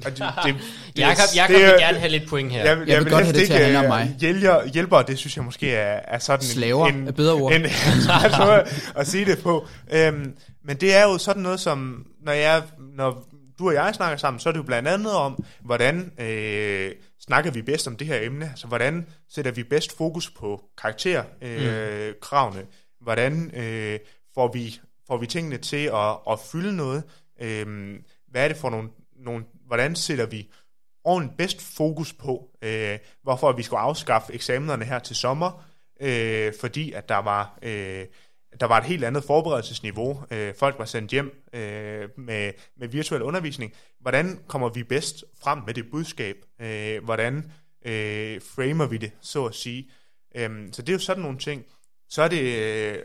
Og det, det, det, Jakob, Jakob det vil er- gerne have lidt point her. Jeg, jeg, vil godt have det til at handle om mig. Hjælper, hjælper, det synes jeg måske er, er sådan Slaver en, er bedre ord. En, måde at sige det på. Øhm, men det er jo sådan noget som, når, jeg, når du og jeg snakker sammen, så er det jo blandt andet om, hvordan øh, snakker vi bedst om det her emne? Altså, hvordan sætter vi bedst fokus på karakterkravene? Øh, kravene? hvordan øh, får, vi, får vi tingene til at, at fylde noget? Øh, hvad er det for nogle, nogle hvordan sætter vi ordentligt bedst fokus på, øh, hvorfor vi skulle afskaffe eksamenerne her til sommer, øh, fordi at der var, øh, der var et helt andet forberedelsesniveau. Øh, folk var sendt hjem øh, med, med virtuel undervisning. Hvordan kommer vi bedst frem med det budskab? Øh, hvordan øh, framer vi det, så at sige? Øh, så det er jo sådan nogle ting. Så er det, øh,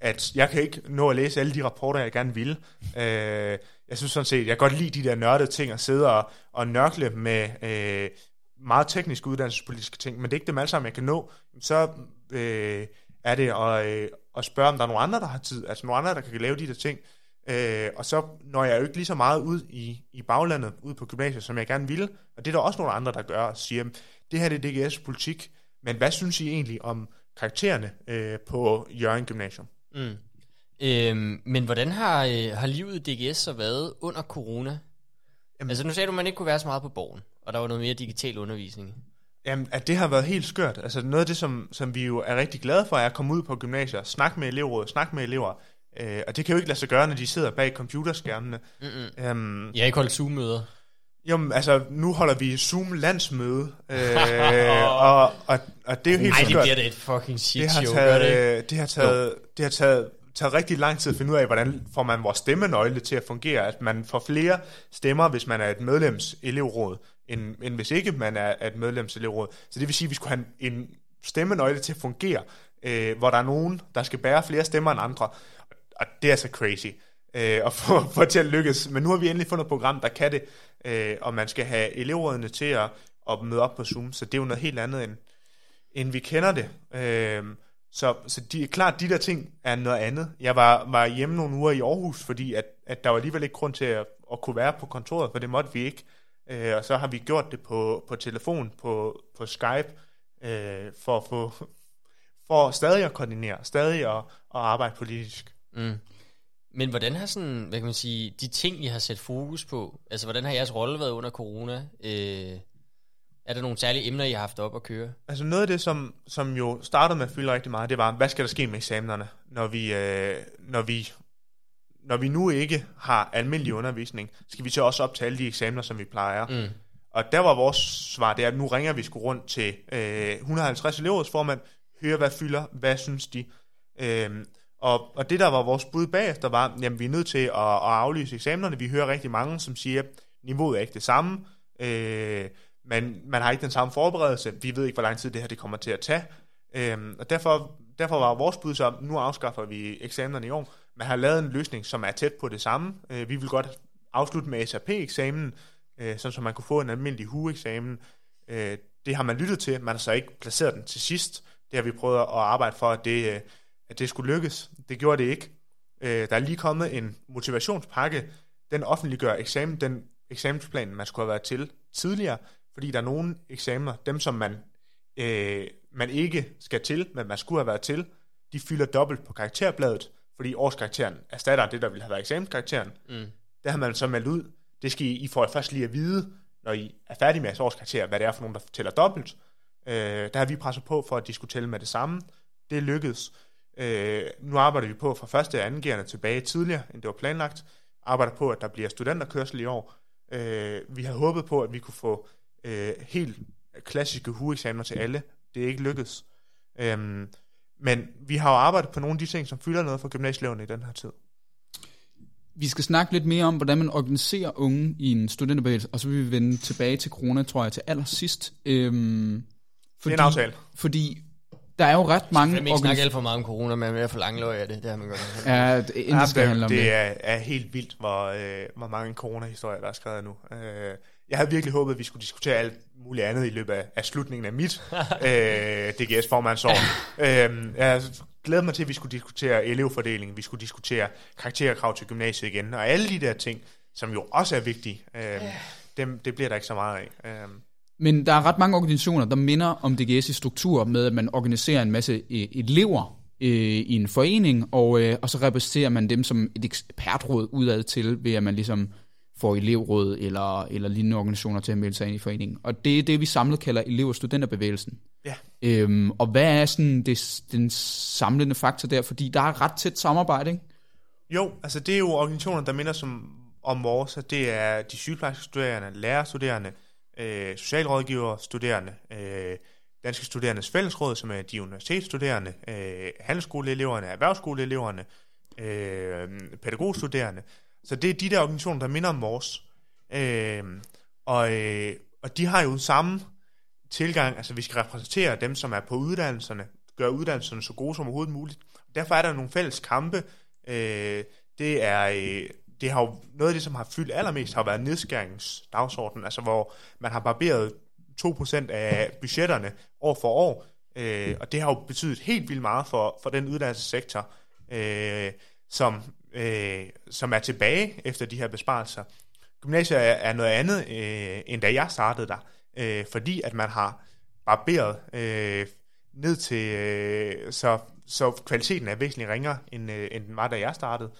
at jeg kan ikke nå at læse alle de rapporter, jeg gerne vil. Øh, jeg synes sådan set, jeg kan godt lide de der nørdede ting, at sidde og, og nørkle med øh, meget tekniske uddannelsespolitiske ting, men det er ikke dem alle sammen, jeg kan nå. Så øh, er det at, øh, at spørge, om der er nogen andre, der har tid, altså nogen andre, der kan lave de der ting. Øh, og så når jeg jo ikke lige så meget ud i, i baglandet, ud på gymnasiet, som jeg gerne ville, og det er der også nogle andre, der gør, og siger, det her det er DGS politik, men hvad synes I egentlig om karaktererne øh, på Jørgen Gymnasium? Mm. Øhm, men hvordan har, øh, har livet i DGS så været under corona? Jamen. Altså nu sagde du, at man ikke kunne være så meget på borgen, og der var noget mere digital undervisning. Jamen, at det har været helt skørt. Altså noget af det, som, som vi jo er rigtig glade for, er at komme ud på gymnasier, snakke med elevrådet, snakke med elever. Øh, og det kan jo ikke lade sig gøre, når de sidder bag computerskærmene. Mm-mm. Øhm, Jeg har ikke holdt Zoom-møder. Jamen, altså, nu holder vi Zoom-landsmøde, øh, og, og, og det er jo helt Nej, det skørt. bliver da et fucking shit det har show, gør det taget, øh, det har taget, det har taget, taget rigtig lang tid at finde ud af, hvordan får man vores stemmenøgle til at fungere, at man får flere stemmer, hvis man er et medlemselevråd, end, end hvis ikke man er et medlemselevråd. Så det vil sige, at vi skulle have en, en stemmenøgle til at fungere, øh, hvor der er nogen, der skal bære flere stemmer end andre. Og det er så crazy øh, at få, få til at lykkes. Men nu har vi endelig fundet et program, der kan det, øh, og man skal have elevrådene til at, at møde op på Zoom, så det er jo noget helt andet, end, end vi kender det. Øh, så, så de, klart, de der ting er noget andet. Jeg var, var hjemme nogle uger i Aarhus, fordi at, at der var alligevel ikke grund til at, at kunne være på kontoret, for det måtte vi ikke. Øh, og så har vi gjort det på, på telefon, på, på Skype, øh, for at få for stadig at koordinere, stadig at, at arbejde politisk. Mm. Men hvordan har sådan, hvad kan man sige, de ting, I har sat fokus på, altså hvordan har jeres rolle været under corona? Øh, er der nogle særlige emner, I har haft op at køre? Altså noget af det, som, som jo startede med at fylde rigtig meget, det var, hvad skal der ske med eksamenerne, når vi, øh, når vi, når vi nu ikke har almindelig undervisning, skal vi så også op til alle de eksamener, som vi plejer. Mm. Og der var vores svar, det er, at nu ringer vi sgu rundt til øh, 150 elevrådsformand, høre hvad fylder, hvad synes de. Øhm, og, og det der var vores bud bagefter var, jamen vi er nødt til at, at aflyse eksamenerne. Vi hører rigtig mange, som siger, niveauet er ikke det samme, øh, men man har ikke den samme forberedelse. Vi ved ikke, hvor lang tid det her det kommer til at tage. Øhm, og derfor, derfor var vores bud så, nu afskaffer vi eksamenerne i år. Man har lavet en løsning, som er tæt på det samme. Øh, vi vil godt afslutte med SAP-eksamen, øh, sådan så man kunne få en almindelig HU-eksamen. Øh, det har man lyttet til, man har så ikke placeret den til sidst. Det har vi prøvet at arbejde for, at det, øh, at det skulle lykkes. Det gjorde det ikke. Øh, der er lige kommet en motivationspakke. Den offentliggør eksamen, den eksamensplan, man skulle have været til tidligere, fordi der er nogle eksamener, dem som man, øh, man ikke skal til, men man skulle have været til, de fylder dobbelt på karakterbladet, fordi årskarakteren erstatter det, der ville have været eksamenskarakteren. Mm. Der har man så meldt ud, det skal I, I får først lige at vide, når I er færdige med jeres årskarakter, hvad det er for nogen, der tæller dobbelt. Øh, der har vi presset på for, at de skulle tælle med det samme. Det lykkedes. Øh, nu arbejder vi på fra første og anden gerne tilbage tidligere, end det var planlagt. Arbejder på, at der bliver studenterkørsel i år. Øh, vi har håbet på, at vi kunne få øh, helt klassiske hueksamener til alle. Det er ikke lykkedes. Øh, men vi har jo arbejdet på nogle af de ting, som fylder noget for gymnasieeleverne i den her tid. Vi skal snakke lidt mere om, hvordan man organiserer unge i en studenterbevægelse, og så vil vi vende tilbage til corona, tror jeg, til allersidst. Øhm, fordi, det er en aftale. Fordi der er jo ret mange... Jeg vil ikke snakke alt for meget om corona, men jeg er for langløg af det. Det har man godt. Ja, det, ja, skal det, handle om det. det. Er, er helt vildt, hvor, øh, hvor mange corona-historier, der er skrevet nu. Øh, jeg havde virkelig håbet, at vi skulle diskutere alt muligt andet i løbet af, af slutningen af mit øh, DGS-formandsår. øh, jeg glæder mig til, at vi skulle diskutere elevfordeling, vi skulle diskutere karakterkrav til gymnasiet igen, og alle de der ting, som jo også er vigtige, øh, dem, det bliver der ikke så meget af. Øh. Men der er ret mange organisationer, der minder om DGS i struktur med, at man organiserer en masse øh, elever øh, i en forening, og, øh, og så repræsenterer man dem som et ekspertråd udad til, ved at man ligesom får elevråd eller, eller lignende organisationer til at melde sig ind i foreningen. Og det er det, vi samlet kalder elev- og studenterbevægelsen. Ja. Øhm, og hvad er sådan det, den samlende faktor der? Fordi der er ret tæt samarbejde, ikke? Jo, altså det er jo organisationer, der minder som, om vores. Det er de sygeplejerske studerende, lærerstuderende, øh, socialrådgiver studerende, øh, Danske Studerendes Fællesråd, som er de universitetsstuderende, øh, handelsskoleeleverne, erhvervsskoleeleverne, øh, pædagogstuderende. Så det er de der organisationer, der minder om vores. Øh, og, øh, og de har jo samme tilgang, altså vi skal repræsentere dem, som er på uddannelserne, gøre uddannelserne så gode som overhovedet muligt. Derfor er der nogle fælles kampe. Øh, det er... Øh, det har jo noget af det, som har fyldt allermest, har været nedskæringsdagsordenen, altså hvor man har barberet 2% af budgetterne år for år, øh, og det har jo betydet helt vildt meget for, for den uddannelsessektor, øh, som, øh, som er tilbage efter de her besparelser. Gymnasiet er, noget andet, øh, end da jeg startede der, øh, fordi at man har barberet øh, ned til, øh, så, så kvaliteten er væsentligt ringere, end, øh, end den var, da jeg startede.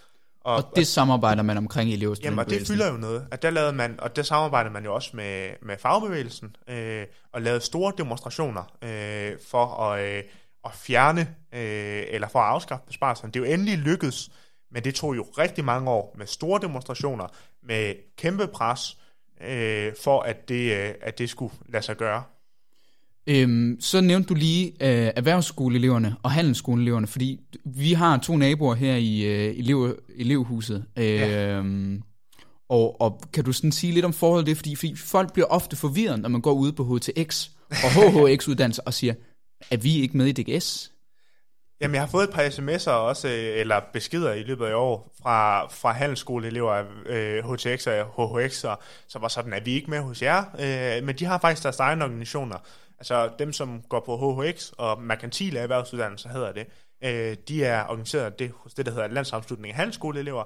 Og, og det samarbejder man omkring i Jamen, og det fylder jo noget. At der lavede man, og der samarbejder man jo også med, med fagbevægelsen, øh, og lavede store demonstrationer øh, for at, øh, at fjerne, øh, eller for at afskaffe besparelserne. Det er jo endelig lykkedes, men det tog jo rigtig mange år med store demonstrationer, med kæmpe pres, øh, for at det, øh, at det skulle lade sig gøre. Øhm, så nævnte du lige øh, erhvervsskoleeleverne og handelsskoleeleverne, fordi vi har to naboer her i øh, elev, elevhuset. Øh, ja. Øhm, og, og kan du sådan sige lidt om forholdet det? Fordi, fordi folk bliver ofte forvirret, når man går ud på HTX og HHX-uddannelse og siger, er vi ikke med i DGS? Jamen, jeg har fået et par sms'er også, øh, eller beskeder i løbet af år, fra, fra handelsskoleelever, øh, HTX og HHX'er, som var sådan, at vi ikke med hos jer, øh, men de har faktisk deres egne organisationer. Altså dem, som går på HHX og merkantile erhvervsuddannelser hedder det, øh, de er organiseret det, hos det, der hedder Landssammenslutning af Handelsskoleelever,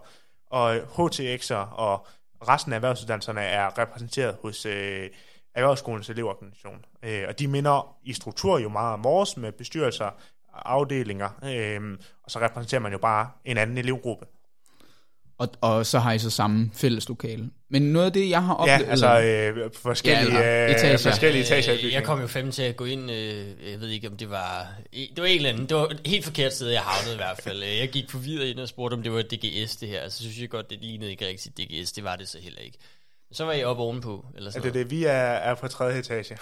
og HTX'er og resten af erhvervsuddannelserne er repræsenteret hos øh, Erhvervsskolens elevorganisation. Øh, og de minder i struktur jo meget om vores med bestyrelser, afdelinger, øh, og så repræsenterer man jo bare en anden elevgruppe. Og, og så har I så samme fælles lokale. Men noget af det, jeg har oplevet... Ja, altså øh, forskellige, ja, etager. forskellige etager i øh, Jeg kom jo fem til at gå ind, øh, jeg ved ikke om det var... Det var en eller anden, det var et helt forkert sted, jeg havnede i hvert fald. Jeg gik forvirret ind og spurgte, om det var DGS det her. Så altså, synes jeg godt, det lignede ikke rigtigt DGS. Det var det så heller ikke. Så var jeg oppe ovenpå, eller sådan ja, det er det. Vi er, er på tredje etage.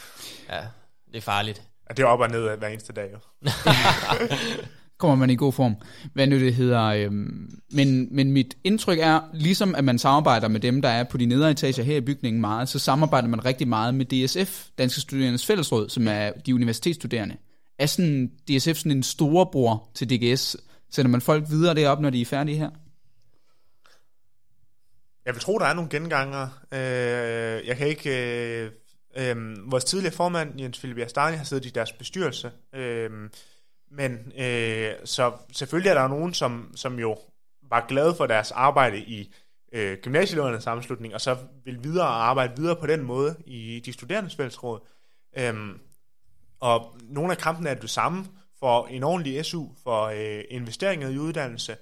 Ja, det er farligt. Ja, det er op og ned hver eneste dag, jo. kommer man i god form. Hvad nu det hedder. Øhm, men, men mit indtryk er, ligesom at man samarbejder med dem, der er på de nedre etager her i bygningen meget, så samarbejder man rigtig meget med DSF, Danske Studerendes Fællesråd, som er de universitetsstuderende. Er sådan DSF sådan en storebror til DGS? Sender man folk videre derop, når de er færdige her? Jeg vil tro, der er nogle genganger. Øh, jeg kan ikke... Øh, Øhm, vores tidligere formand, Jens Philip Jastani, har siddet i deres bestyrelse. Øhm, men øh, så selvfølgelig er der nogen, som, som jo var glade for deres arbejde i øh, gymnasielånernes sammenslutning, og så vil videre arbejde videre på den måde i de studerendes fællesråd. Øhm, og nogle af kampene er det samme for en ordentlig SU, for øh, investeringer i uddannelse.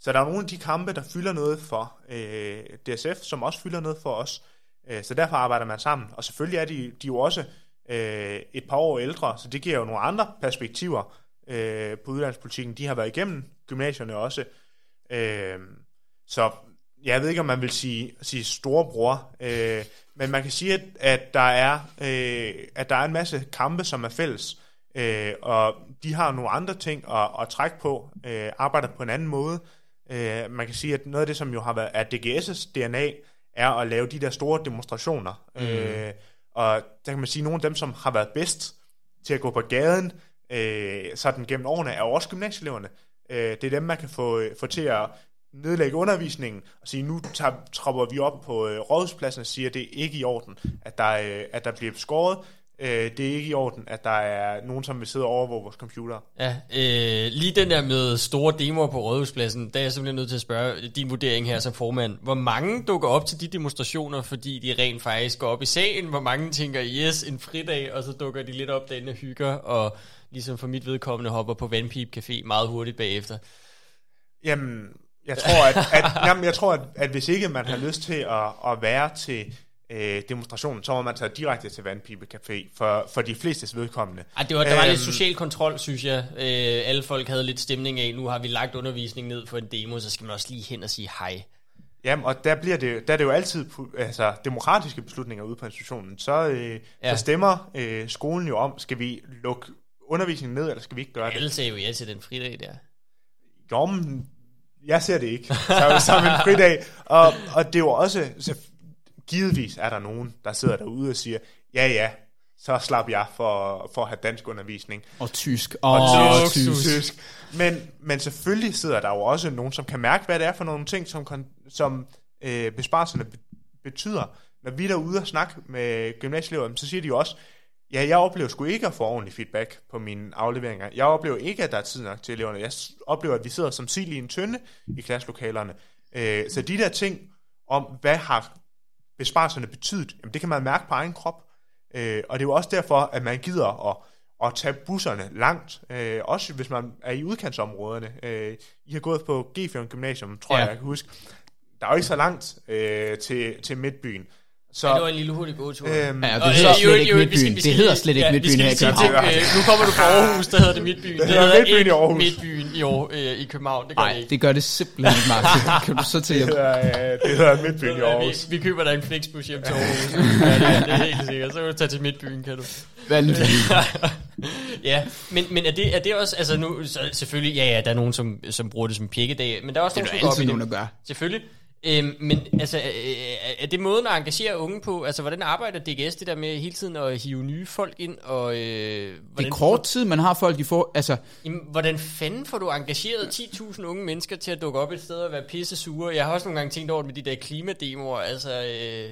Så der er nogle af de kampe, der fylder noget for øh, DSF, som også fylder noget for os. Øh, Øh, så derfor arbejder man sammen. Og selvfølgelig er de, de jo også øh, et par år ældre, så det giver jo nogle andre perspektiver øh, på uddannelsespolitikken. De har været igennem gymnasierne også. Øh, så jeg ved ikke, om man vil sige, sige storebror, øh, men man kan sige, at, at, der er, øh, at der er en masse kampe, som er fælles, øh, og de har nogle andre ting at, at trække på, øh, arbejder på en anden måde. Øh, man kan sige, at noget af det, som jo har været er DGS's DNA, er at lave de der store demonstrationer. Mm. Øh, og der kan man sige, at nogle af dem, som har været bedst til at gå på gaden, øh, sådan gennem årene, er også gymnasieeleverne. Øh, det er dem, man kan få, få til at nedlægge undervisningen og sige, nu tager, tropper vi op på øh, rådhuspladsen og siger, at det er ikke i orden, at der, øh, at der bliver skåret. Øh, det er ikke i orden, at der er nogen, som vil sidde og overvåge vores computer. Ja, øh, lige den der med store demoer på rådhuspladsen, der er jeg simpelthen nødt til at spørge din vurdering her som formand. Hvor mange dukker op til de demonstrationer, fordi de rent faktisk går op i sagen? Hvor mange tænker, yes, en fridag, og så dukker de lidt op derinde og hygger, og ligesom for mit vedkommende hopper på Vandpip Café meget hurtigt bagefter? Jamen, jeg tror, at, at, jamen, jeg tror at, at hvis ikke man har lyst til at, at være til øh, demonstrationen, så må man tage direkte til Vandpipe Café for, for de flestes vedkommende. Ej, det var, der var æm, lidt øhm, social kontrol, synes jeg. Øh, alle folk havde lidt stemning af, nu har vi lagt undervisning ned for en demo, så skal man også lige hen og sige hej. Jamen, og der, bliver det, der er det jo altid altså, demokratiske beslutninger ude på institutionen. Så, øh, ja. så stemmer øh, skolen jo om, skal vi lukke undervisningen ned, eller skal vi ikke gøre alle det? Alle sagde jo ja til den fridag der. Jo, men jeg ser det ikke så, som en fridag. Og, og det er jo også, så givetvis er der nogen, der sidder derude og siger, ja ja, så slap jeg for, for at have dansk undervisning. Og tysk. Og, og tysk. tysk. tysk. Men, men selvfølgelig sidder der jo også nogen, som kan mærke, hvad det er for nogle ting, som, som øh, besparelserne betyder. Når vi er derude og snakke med gymnasieelever, så siger de jo også, Ja, jeg oplever sgu ikke at få ordentlig feedback på mine afleveringer. Jeg oplever ikke, at der er tid nok til eleverne. Jeg oplever, at vi sidder som sild i en tynde i klasselokalerne. Øh, så de der ting om, hvad har besparelserne betydet, jamen det kan man mærke på egen krop. Øh, og det er jo også derfor, at man gider at, at tage busserne langt, øh, også hvis man er i udkantsområderne. I har gået på g Gymnasium, tror ja. jeg, jeg kan huske. Der er jo ikke så langt til, til midtbyen. Så, ja, det var en lille hurtig gåtur. Øhm, ja, det hedder slet ikke Midtbyen. Det hedder slet ikke Midtbyen her i København. Øh, nu kommer du fra Aarhus, der hedder det Midtbyen. Det, hedder Midtbyen i Aarhus. Midtbyen i, Aarhus, øh, i København, det gør Nej, det ikke. det gør det simpelthen ikke, Martin. Kan du så til det hedder, det hedder Midtbyen i Aarhus. Vi, vi køber dig en flexbus hjem til Aarhus. ja, det, er, det er helt sikkert. Så kan du tage til Midtbyen, kan du. Hvad ja, men, men er, det, er det også, altså nu, så selvfølgelig, ja, ja, der er nogen, som, som bruger det som pjekkedag, men der er også det nogen, som går op i det. nogen, der gør. Selvfølgelig. Øhm, men altså, er det måden at engagere unge på? Altså, hvordan arbejder DGS det der med hele tiden at hive nye folk ind? Og, øh, det er kort tid, man har folk, de får... Altså, jamen, hvordan fanden får du engageret 10.000 unge mennesker til at dukke op et sted og være pisse sure? Jeg har også nogle gange tænkt over det med de der klimademoer, altså... Øh,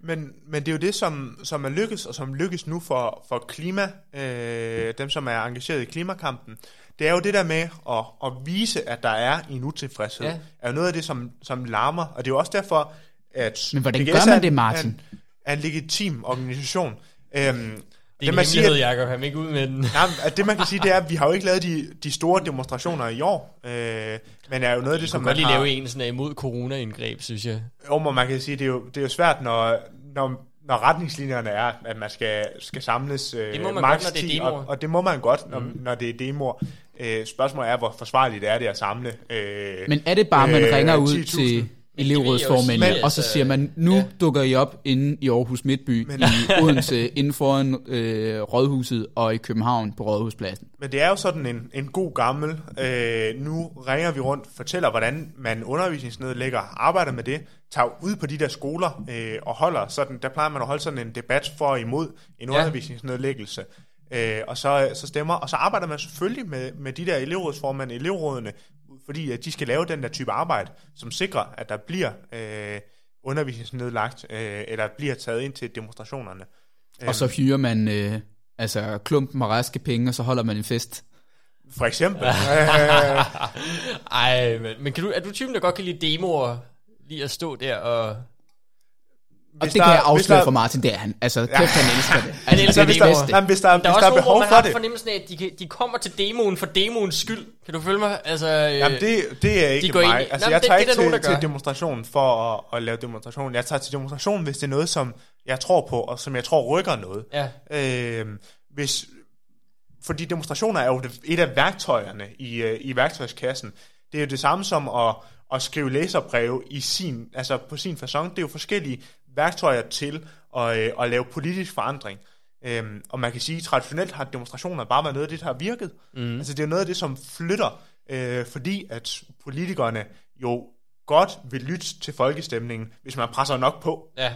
men, men det er jo det, som, som er lykkes, og som lykkes nu for, for klima, øh, dem som er engageret i klimakampen det er jo det der med at, at vise, at der er en utilfredshed, ja. er jo noget af det, som, som larmer, og det er jo også derfor, at... Men hvordan gør man det, Martin? Er en, er en legitim organisation. Øhm, det er det, man siger, Jacob. Han ikke ud med den. Ja, at det man kan sige, det er, at vi har jo ikke lavet de, de store demonstrationer i år. Øh, men er jo noget af det, som man lige har... lave en sådan imod corona-indgreb, synes jeg. Jo, men man kan sige, det er jo, det er jo svært, når, når, når retningslinjerne er, at man skal, skal samles øh, det må man godt, når det er 10, og, og det må man godt, når, mm. når det er demoer. Øh, spørgsmålet er, hvor forsvarligt er det at samle øh, Men er det bare, man øh, ringer ud til elevrådsformændene, og så siger man, nu ja. dukker I op inde i Aarhus Midtby, men, i Odense, inden foran øh, Rådhuset, og i København på Rådhuspladsen. Men det er jo sådan en, en god gammel, øh, nu ringer vi rundt, fortæller, hvordan man undervisningsnedlægger, arbejder med det, tager ud på de der skoler øh, og holder sådan, der plejer man at holde sådan en debat for og imod en ja. undervisningsnedlæggelse. Øh, og så, så stemmer, og så arbejder man selvfølgelig med, med de der elevrådsformænd, elevrådene, fordi at de skal lave den der type arbejde, som sikrer, at der bliver øh, undervisningsnedlagt, øh, eller bliver taget ind til demonstrationerne. Og så hyrer man øh, altså klumpen og raske penge, og så holder man en fest. For eksempel. Ej, men, men kan du, er du typen, der godt kan lide demoer? Lige at stå der og... Og hvis det der- kan jeg hvis afsløre der- for Martin, det er han. Altså, kæft, han elsker det. Han Altså, elsker det hvis er der, det bedste. jamen, hvis der, hvis Der er der også er behov man for har det. fornemmelsen af, at de, kan, de kommer til demoen for demoens skyld. Kan du følge mig? Altså, øh, Jamen, det, det er ikke går mig. ind altså, Nå, jeg det- tager det er ikke der nogen, til, der til demonstration for at, at lave demonstration. Jeg tager til demonstration, hvis det er noget, som jeg tror på, og som jeg tror rykker noget. Ja. Øh, hvis, fordi demonstrationer er jo det- et af værktøjerne i, øh, i værktøjskassen. Det er jo det samme som at, at skrive læserbreve i sin, altså på sin façon. Det er jo forskellige værktøjer til at, øh, at lave politisk forandring. Øhm, og man kan sige, at traditionelt har demonstrationer bare været noget af det, der har virket. Mm. Altså det er noget af det, som flytter, øh, fordi at politikerne jo godt vil lytte til folkestemningen, hvis man presser nok på. Ja.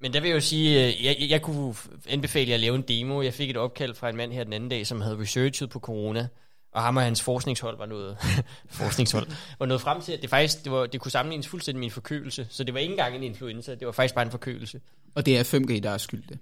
Men der vil jeg jo sige, øh, jeg, jeg, jeg kunne anbefale jer at lave en demo. Jeg fik et opkald fra en mand her den anden dag, som havde researchet på corona. Og ham og hans forskningshold var noget, forskningshold, var noget frem til, at det faktisk, det, var, det kunne sammenlignes fuldstændig med en forkølelse. Så det var ikke engang en influenza, det var faktisk bare en forkølelse. Og det er 5G, der er skyld det.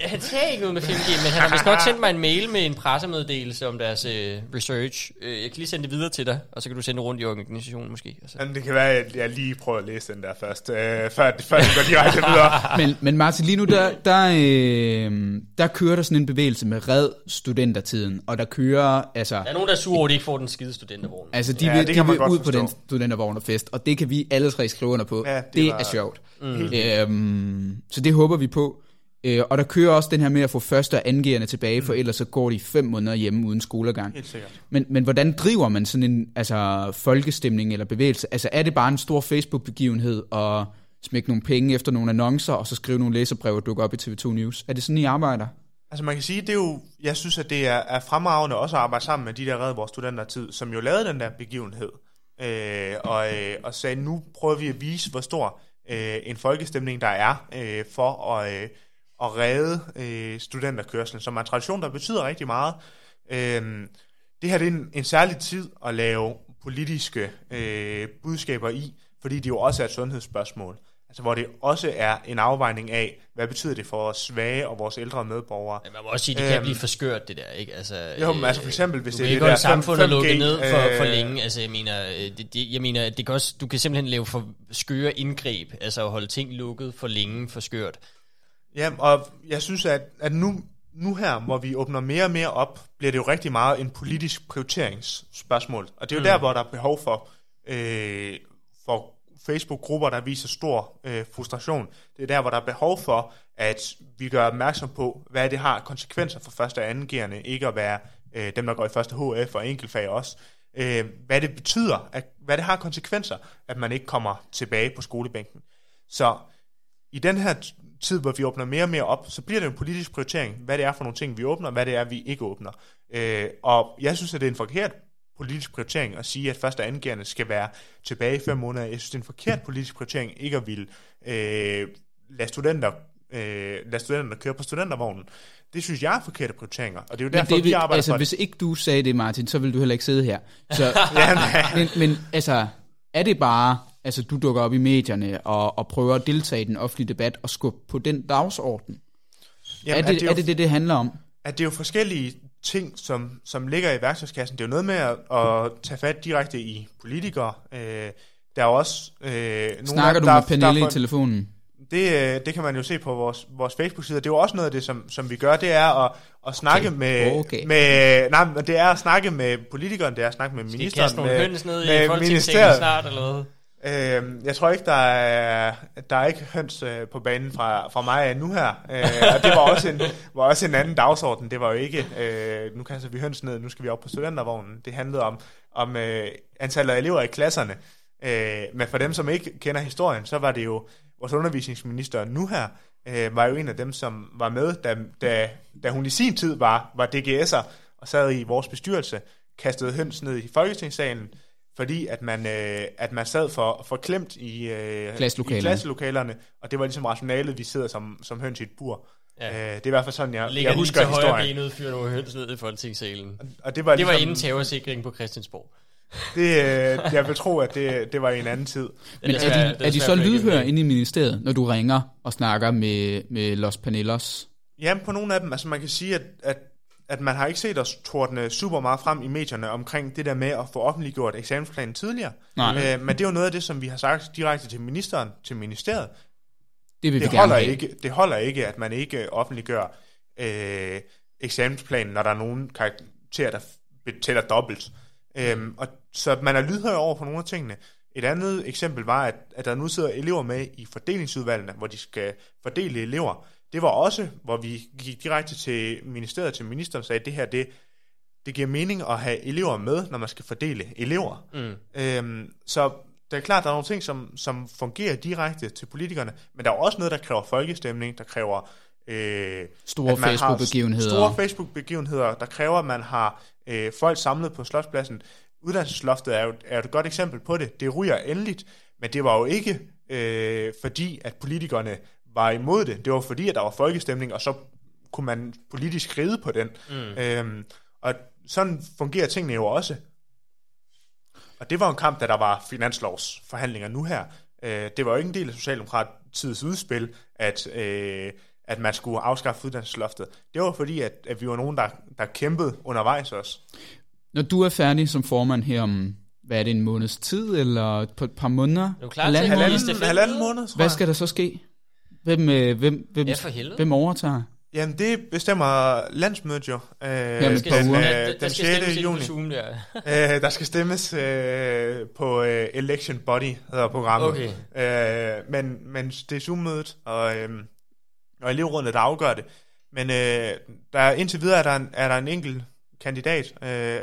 Han sagde ikke noget med 5G, men han har vist nok sendt mig en mail med en pressemeddelelse om deres øh, research. Øh, jeg kan lige sende det videre til dig, og så kan du sende det rundt i organisationen måske. Altså. Men det kan være, at jeg lige prøver at læse den der først, øh, før, før det går direkte videre. Men, men Martin, lige nu, der, der, øh, der kører der sådan en bevægelse med red studentertiden, og der kører, altså, Der er nogen, der er sure over, at de ikke får den skide studentervogn. altså de Ja, vil, det de vil ud på forstå. den studentervogn og fest, og det kan vi alle tre skrive under på. Ja, det, det er sjovt. Mm. Øhm, så det håber vi på. Øh, og der kører også den her med at få første og angiverne tilbage, for ellers så går de fem måneder hjemme uden skolegang. Helt sikkert. Men, men hvordan driver man sådan en altså, folkestemning eller bevægelse? Altså er det bare en stor Facebook-begivenhed og smække nogle penge efter nogle annoncer, og så skrive nogle læserbreve og dukke op i TV2 News? Er det sådan, I arbejder? Altså man kan sige, det er jo, jeg synes, at det er, er fremragende også at arbejde sammen med de der Red Vores Studentertid, som jo lavede den der begivenhed, øh, og, øh, og sagde, nu prøver vi at vise, hvor stor øh, en folkestemning der er øh, for at, øh, at redde øh, studenterkørslen, som er en tradition, der betyder rigtig meget. Øh, det her det er en, en særlig tid at lave politiske øh, budskaber i, fordi det jo også er et sundhedsspørgsmål. Altså hvor det også er en afvejning af, hvad betyder det for vores svage og vores ældre medborgere. Men man må også sige, at det kan Øhm, blive for skørt, det der, ikke? Altså, Jo, men altså for eksempel, hvis det kan er det der samfundet 5G, lukket ned for, for øh, længe. Altså, jeg mener, øh, det, det, jeg mener, det kan også, du kan simpelthen lave for skøre indgreb, altså at holde ting lukket for længe for skørt. Ja, og jeg synes, at, at nu, nu her, hvor vi åbner mere og mere op, bliver det jo rigtig meget en politisk prioriteringsspørgsmål. Og det er jo mm. der, hvor der er behov for, øh, for Facebook-grupper, der viser stor øh, frustration. Det er der, hvor der er behov for, at vi gør opmærksom på, hvad det har konsekvenser for første og andengerende, ikke at være øh, dem, der går i første HF og enkeltfag også. Øh, hvad det betyder, at, hvad det har konsekvenser, at man ikke kommer tilbage på skolebænken. Så i den her tid, hvor vi åbner mere og mere op, så bliver det en politisk prioritering, hvad det er for nogle ting, vi åbner, hvad det er, vi ikke åbner. Øh, og jeg synes, at det er en forkert politisk prioritering at sige, at første og anden skal være tilbage i fem måneder. Jeg synes, det er en forkert politisk prioritering ikke at ville øh, lade, studenter, øh, lade studenterne køre på studentervognen. Det synes jeg er forkerte prioriteringer, og det er jo Men derfor, det, vi arbejder altså, for hvis ikke du sagde det, Martin, så ville du heller ikke sidde her. Så, men, men altså, er det bare, altså du dukker op i medierne og, og prøver at deltage i den offentlige debat og skubbe på den dagsorden? Jamen, er, det, jo- er det det, det handler om? at det er jo forskellige ting, som, som ligger i værktøjskassen. Det er jo noget med at, at tage fat direkte i politikere. Øh, der er også... Øh, nogle Snakker af- du der, med der- Pernille der, i telefonen? det, øh, det kan man jo se på vores, vores Facebook-side. Det er jo også noget af det, som, som vi gør, det er at, at snakke Okay. med, Okay. med... Nej, men det er at snakke med politikeren, det er at snakke med Skal I ministeren. kaste nogle med, høns ned i med folketingssalen ministeriet. snart, eller hvad? Øh, jeg tror ikke, der er, der er ikke høns øh, på banen fra, fra mig nu her. Øh, og det var også, en, var også en anden dagsorden. Det var jo ikke, øh, nu kaster vi høns ned, nu skal vi op på studentervognen. Det handlede om, om øh, antallet af elever i klasserne. Øh, men for dem, som ikke kender historien, så var det jo vores undervisningsminister nu her, øh, var jo en af dem, som var med, da, da, da hun i sin tid var, var DGS'er og sad i vores bestyrelse, kastede høns ned i Folketingssalen, fordi at man, øh, at man sad for, for klemt i, øh, Klasselokalerne. i klasselokalerne, og det var ligesom rationalet, vi sidder som, som høns i et bur. Ja. Øh, det er i hvert fald sådan, jeg, Ligger jeg lige husker til højre historien. benet, fyrer nogle høns ned i folketingssalen. Og det var, Det var ligesom, inden terrorsikring på Christiansborg. det, øh, jeg vil tro, at det, det var i en anden tid. Men er desværre- de, er de så lydhøre inde i ministeriet, når du ringer og snakker med, med Los Panelos? Ja, på nogle af dem, altså man kan sige, at, at, at man har ikke set os tordne super meget frem i medierne omkring det der med at få offentliggjort eksamensplanen tidligere. Nej. Øh, men det er jo noget af det, som vi har sagt direkte til ministeren, til ministeriet. Det vil vi Det gerne holder, have. ikke, det holder ikke, at man ikke offentliggør øh, eksamensplanen, når der er nogen karakterer, der tæller dobbelt. Øhm, og, så man er lydhør over på nogle af tingene. Et andet eksempel var, at, at der nu sidder elever med i fordelingsudvalgene, hvor de skal fordele elever. Det var også, hvor vi gik direkte til ministeriet, til ministeren og sagde, at det her, det, det giver mening at have elever med, når man skal fordele elever. Mm. Øhm, så det er klart, der er nogle ting, som, som fungerer direkte til politikerne, men der er også noget, der kræver folkestemning, der kræver øh, Store Facebook-begivenheder. Store Facebook-begivenheder, der kræver, at man har øh, folk samlet på Slotspladsen. Uddannelsesloftet er jo, er jo et godt eksempel på det. Det ryger endeligt, men det var jo ikke øh, fordi, at politikerne var imod det. Det var fordi, at der var folkestemning, og så kunne man politisk ride på den. Mm. Øhm, og sådan fungerer tingene jo også. Og det var en kamp, da der var finanslovsforhandlinger nu her. Øh, det var jo ikke en del af Socialdemokratiets udspil, at, øh, at man skulle afskaffe uddannelsesloftet. Det var fordi, at, at vi var nogen, der, der kæmpede undervejs også. Når du er færdig som formand her om, hvad er det, en måneds tid, eller på et par måneder? Er du klar Halvanden det Halvanden, halvanden måned, tror Hvad jeg. skal der så ske? Hvem, øh, hvem, hvem, Ja, for helvede. hvem overtager? Jamen, det bestemmer landsmødet jo. Øh, Jamen, den, øh, der, der den skal 6. stemmes ind på juni. Zoom der. Øh, der skal stemmes øh, på øh, Election Body, hedder programmet. Okay. Øh, men, men det er Zoom-mødet, og, øh, og elevrådene, der afgør det. Men øh, der, er- indtil videre er der en, er der en enkelt kandidat, øh,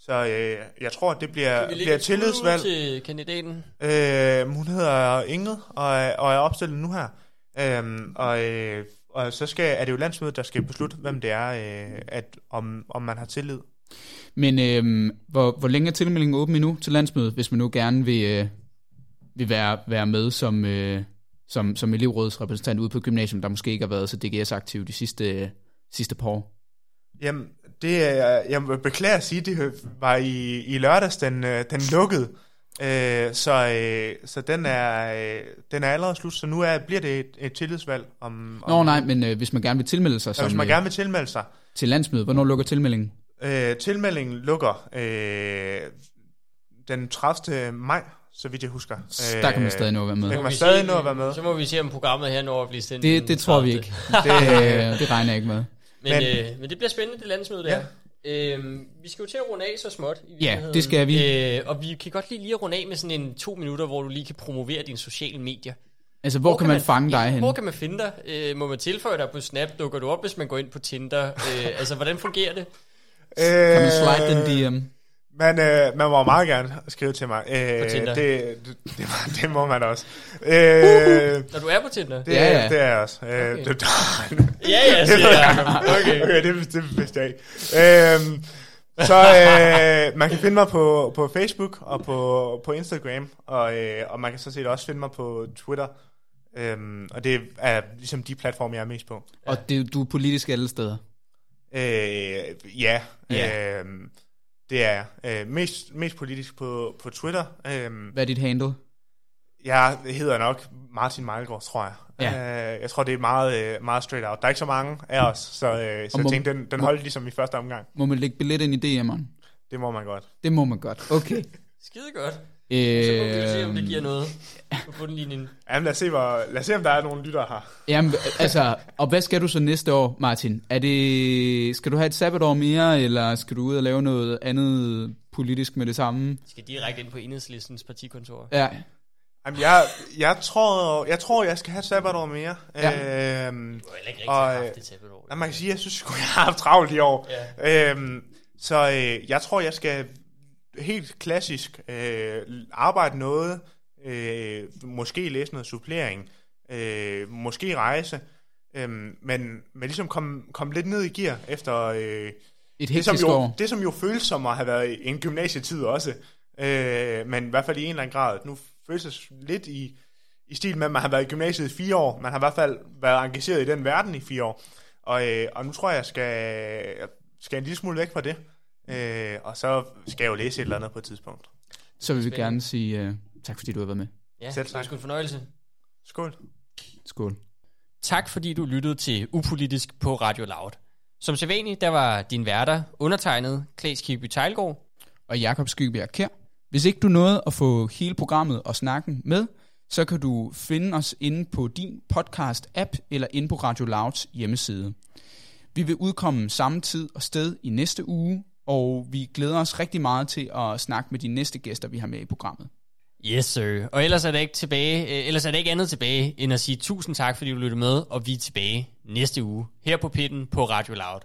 så øh, jeg tror, at det bliver, bliver tillidsvalg. til kandidaten? Øh, hun hedder Ingrid, og, og er opstillet nu her. Øh, og, øh, og så skal, er det jo landsmødet, der skal beslutte, hvem det er, øh, at, om, om man har tillid. Men øh, hvor, hvor længe er tilmeldingen åben endnu til landsmødet, hvis man nu gerne vil, øh, vil være, være med som, øh, som, som elevrådsrepræsentant ude på gymnasium, der måske ikke har været så DGS-aktiv de sidste, øh, sidste par år? Jamen, det er, jeg må beklage at sige, det var i, i lørdags, den, øh, den lukkede. Øh, så øh, så den, er, øh, den er allerede slut, så nu er, bliver det et, et tillidsvalg. Om, om, Nå nej, men øh, hvis man gerne vil tilmelde sig Ja, som, hvis man øh, gerne vil tilmelde sig. til landsmødet, hvornår lukker tilmeldingen? Øh, tilmeldingen lukker øh, den 30. maj, så vidt jeg husker. Øh, der kan man stadig nå at være med. der kan man stadig nå at være med. Så må vi se, om programmet her når at blive sendt. Det, det tror vi 30.. ikke. Det, Øh, det regner jeg ikke med. Men, Men- men, øh, men det bliver spændende, det landsmøde der. Øhm, vi skal jo til at runde af så småt. I Ja, det skal vi. Øh, og vi kan godt lige, lige at runde af med sådan en to minutter, hvor du lige kan promovere dine sociale medier. Altså, hvor, hvor kan man, fange dig ja, hen? Hvor kan man finde dig? Øh, må man tilføje dig på Snap? Dukker du op, hvis man går ind på Tinder? Øh, altså, hvordan fungerer det? Kan man slide Øh, den DM? Man, øh, man må meget gerne skrive til mig. Øh, På Tinder. Det, det, det, må- det må man også. Øh, Når du er på Tinder? det, Ja, ja, det er jeg også. Øh, Okay. det, Ja, ja, siger jeg. okay, okay det, det vidste jeg ikke. Øhm, så øh, man kan finde mig på, på Facebook og på, på Instagram, og, øh, og man kan så set også finde mig på Twitter. Øhm, og det er ligesom de platforme, jeg er mest på. Og det, du er politisk alle steder. Øh, ja, Ja. Øhm, det er jeg. Øh, mest, mest politisk på, på Twitter. Øhm, Hvad er dit handle? jeg hedder nok Martin Mejlgaard, tror jeg. Ja. Øh, jeg tror, det er meget, øh, meget straight out. Der er ikke så mange af os, så, øh, så jeg må- tænkte, den, den holdt ligesom i første omgang. Må man lægge billet ind i DM'eren? Det må man godt. Det må man godt. Okay. Skide godt. Så må vi se, om det Øh, giver noget på bundlinjen. Jamen, lad os se, hvor, lad os se om der er nogle lyttere her. Jamen, altså, og hvad skal du så næste år, Martin? Er det, skal du have et sabbatår mere, eller skal du ud og lave noget andet politisk med det samme? Vi skal direkte ind på enhedslistens partikontor. Ja, Jamen, jeg, jeg, tror, jeg tror, jeg skal have et sabbatår mere. Ja. Øhm, Du har heller ikke rigtig Og, haft øh, det sabbatår. nej, man kan sige, jeg synes, jeg har haft travlt i år. Ja. Øhm, så øh, jeg tror, jeg skal helt klassisk øh, arbejde noget, øh, måske læse noget supplering, øh, måske rejse, øh, men, men ligesom komme kom lidt ned i gear efter øh, et det, som jo, år. det, som jo føles som at have været en gymnasietid også, øh, men i hvert fald i en eller anden grad. Nu føles det lidt i, i stil med, at man har været i gymnasiet i fire år, man har i hvert fald været engageret i den verden i fire år, og, øh, og nu tror jeg, jeg skal, jeg skal en lille smule væk fra det, øh, og så skal jeg jo læse et eller andet på et tidspunkt. Så vil vi Spændende. gerne sige uh, tak, fordi du har været med. Ja, Selv det var tak. en fornøjelse. Skål. Skål. Tak fordi du lyttede til Upolitisk på Radio Loud. Som sædvanligt, der var din værter undertegnet Klaas Kirby Tejlgaard. Og Jakob Skybjerg Kær. Hvis ikke du nåede at få hele programmet og snakken med, så kan du finde os inde på din podcast-app eller inde på Radio Louds hjemmeside. Vi vil udkomme samme tid og sted i næste uge, og vi glæder os rigtig meget til at snakke med de næste gæster, vi har med i programmet. Yes, sir. Og ellers er det ikke tilbage, øh, ellers er det ikke andet tilbage, end at sige tusind tak, fordi du lyttede med, og vi er tilbage næste uge her på Pitten på Radio Loud.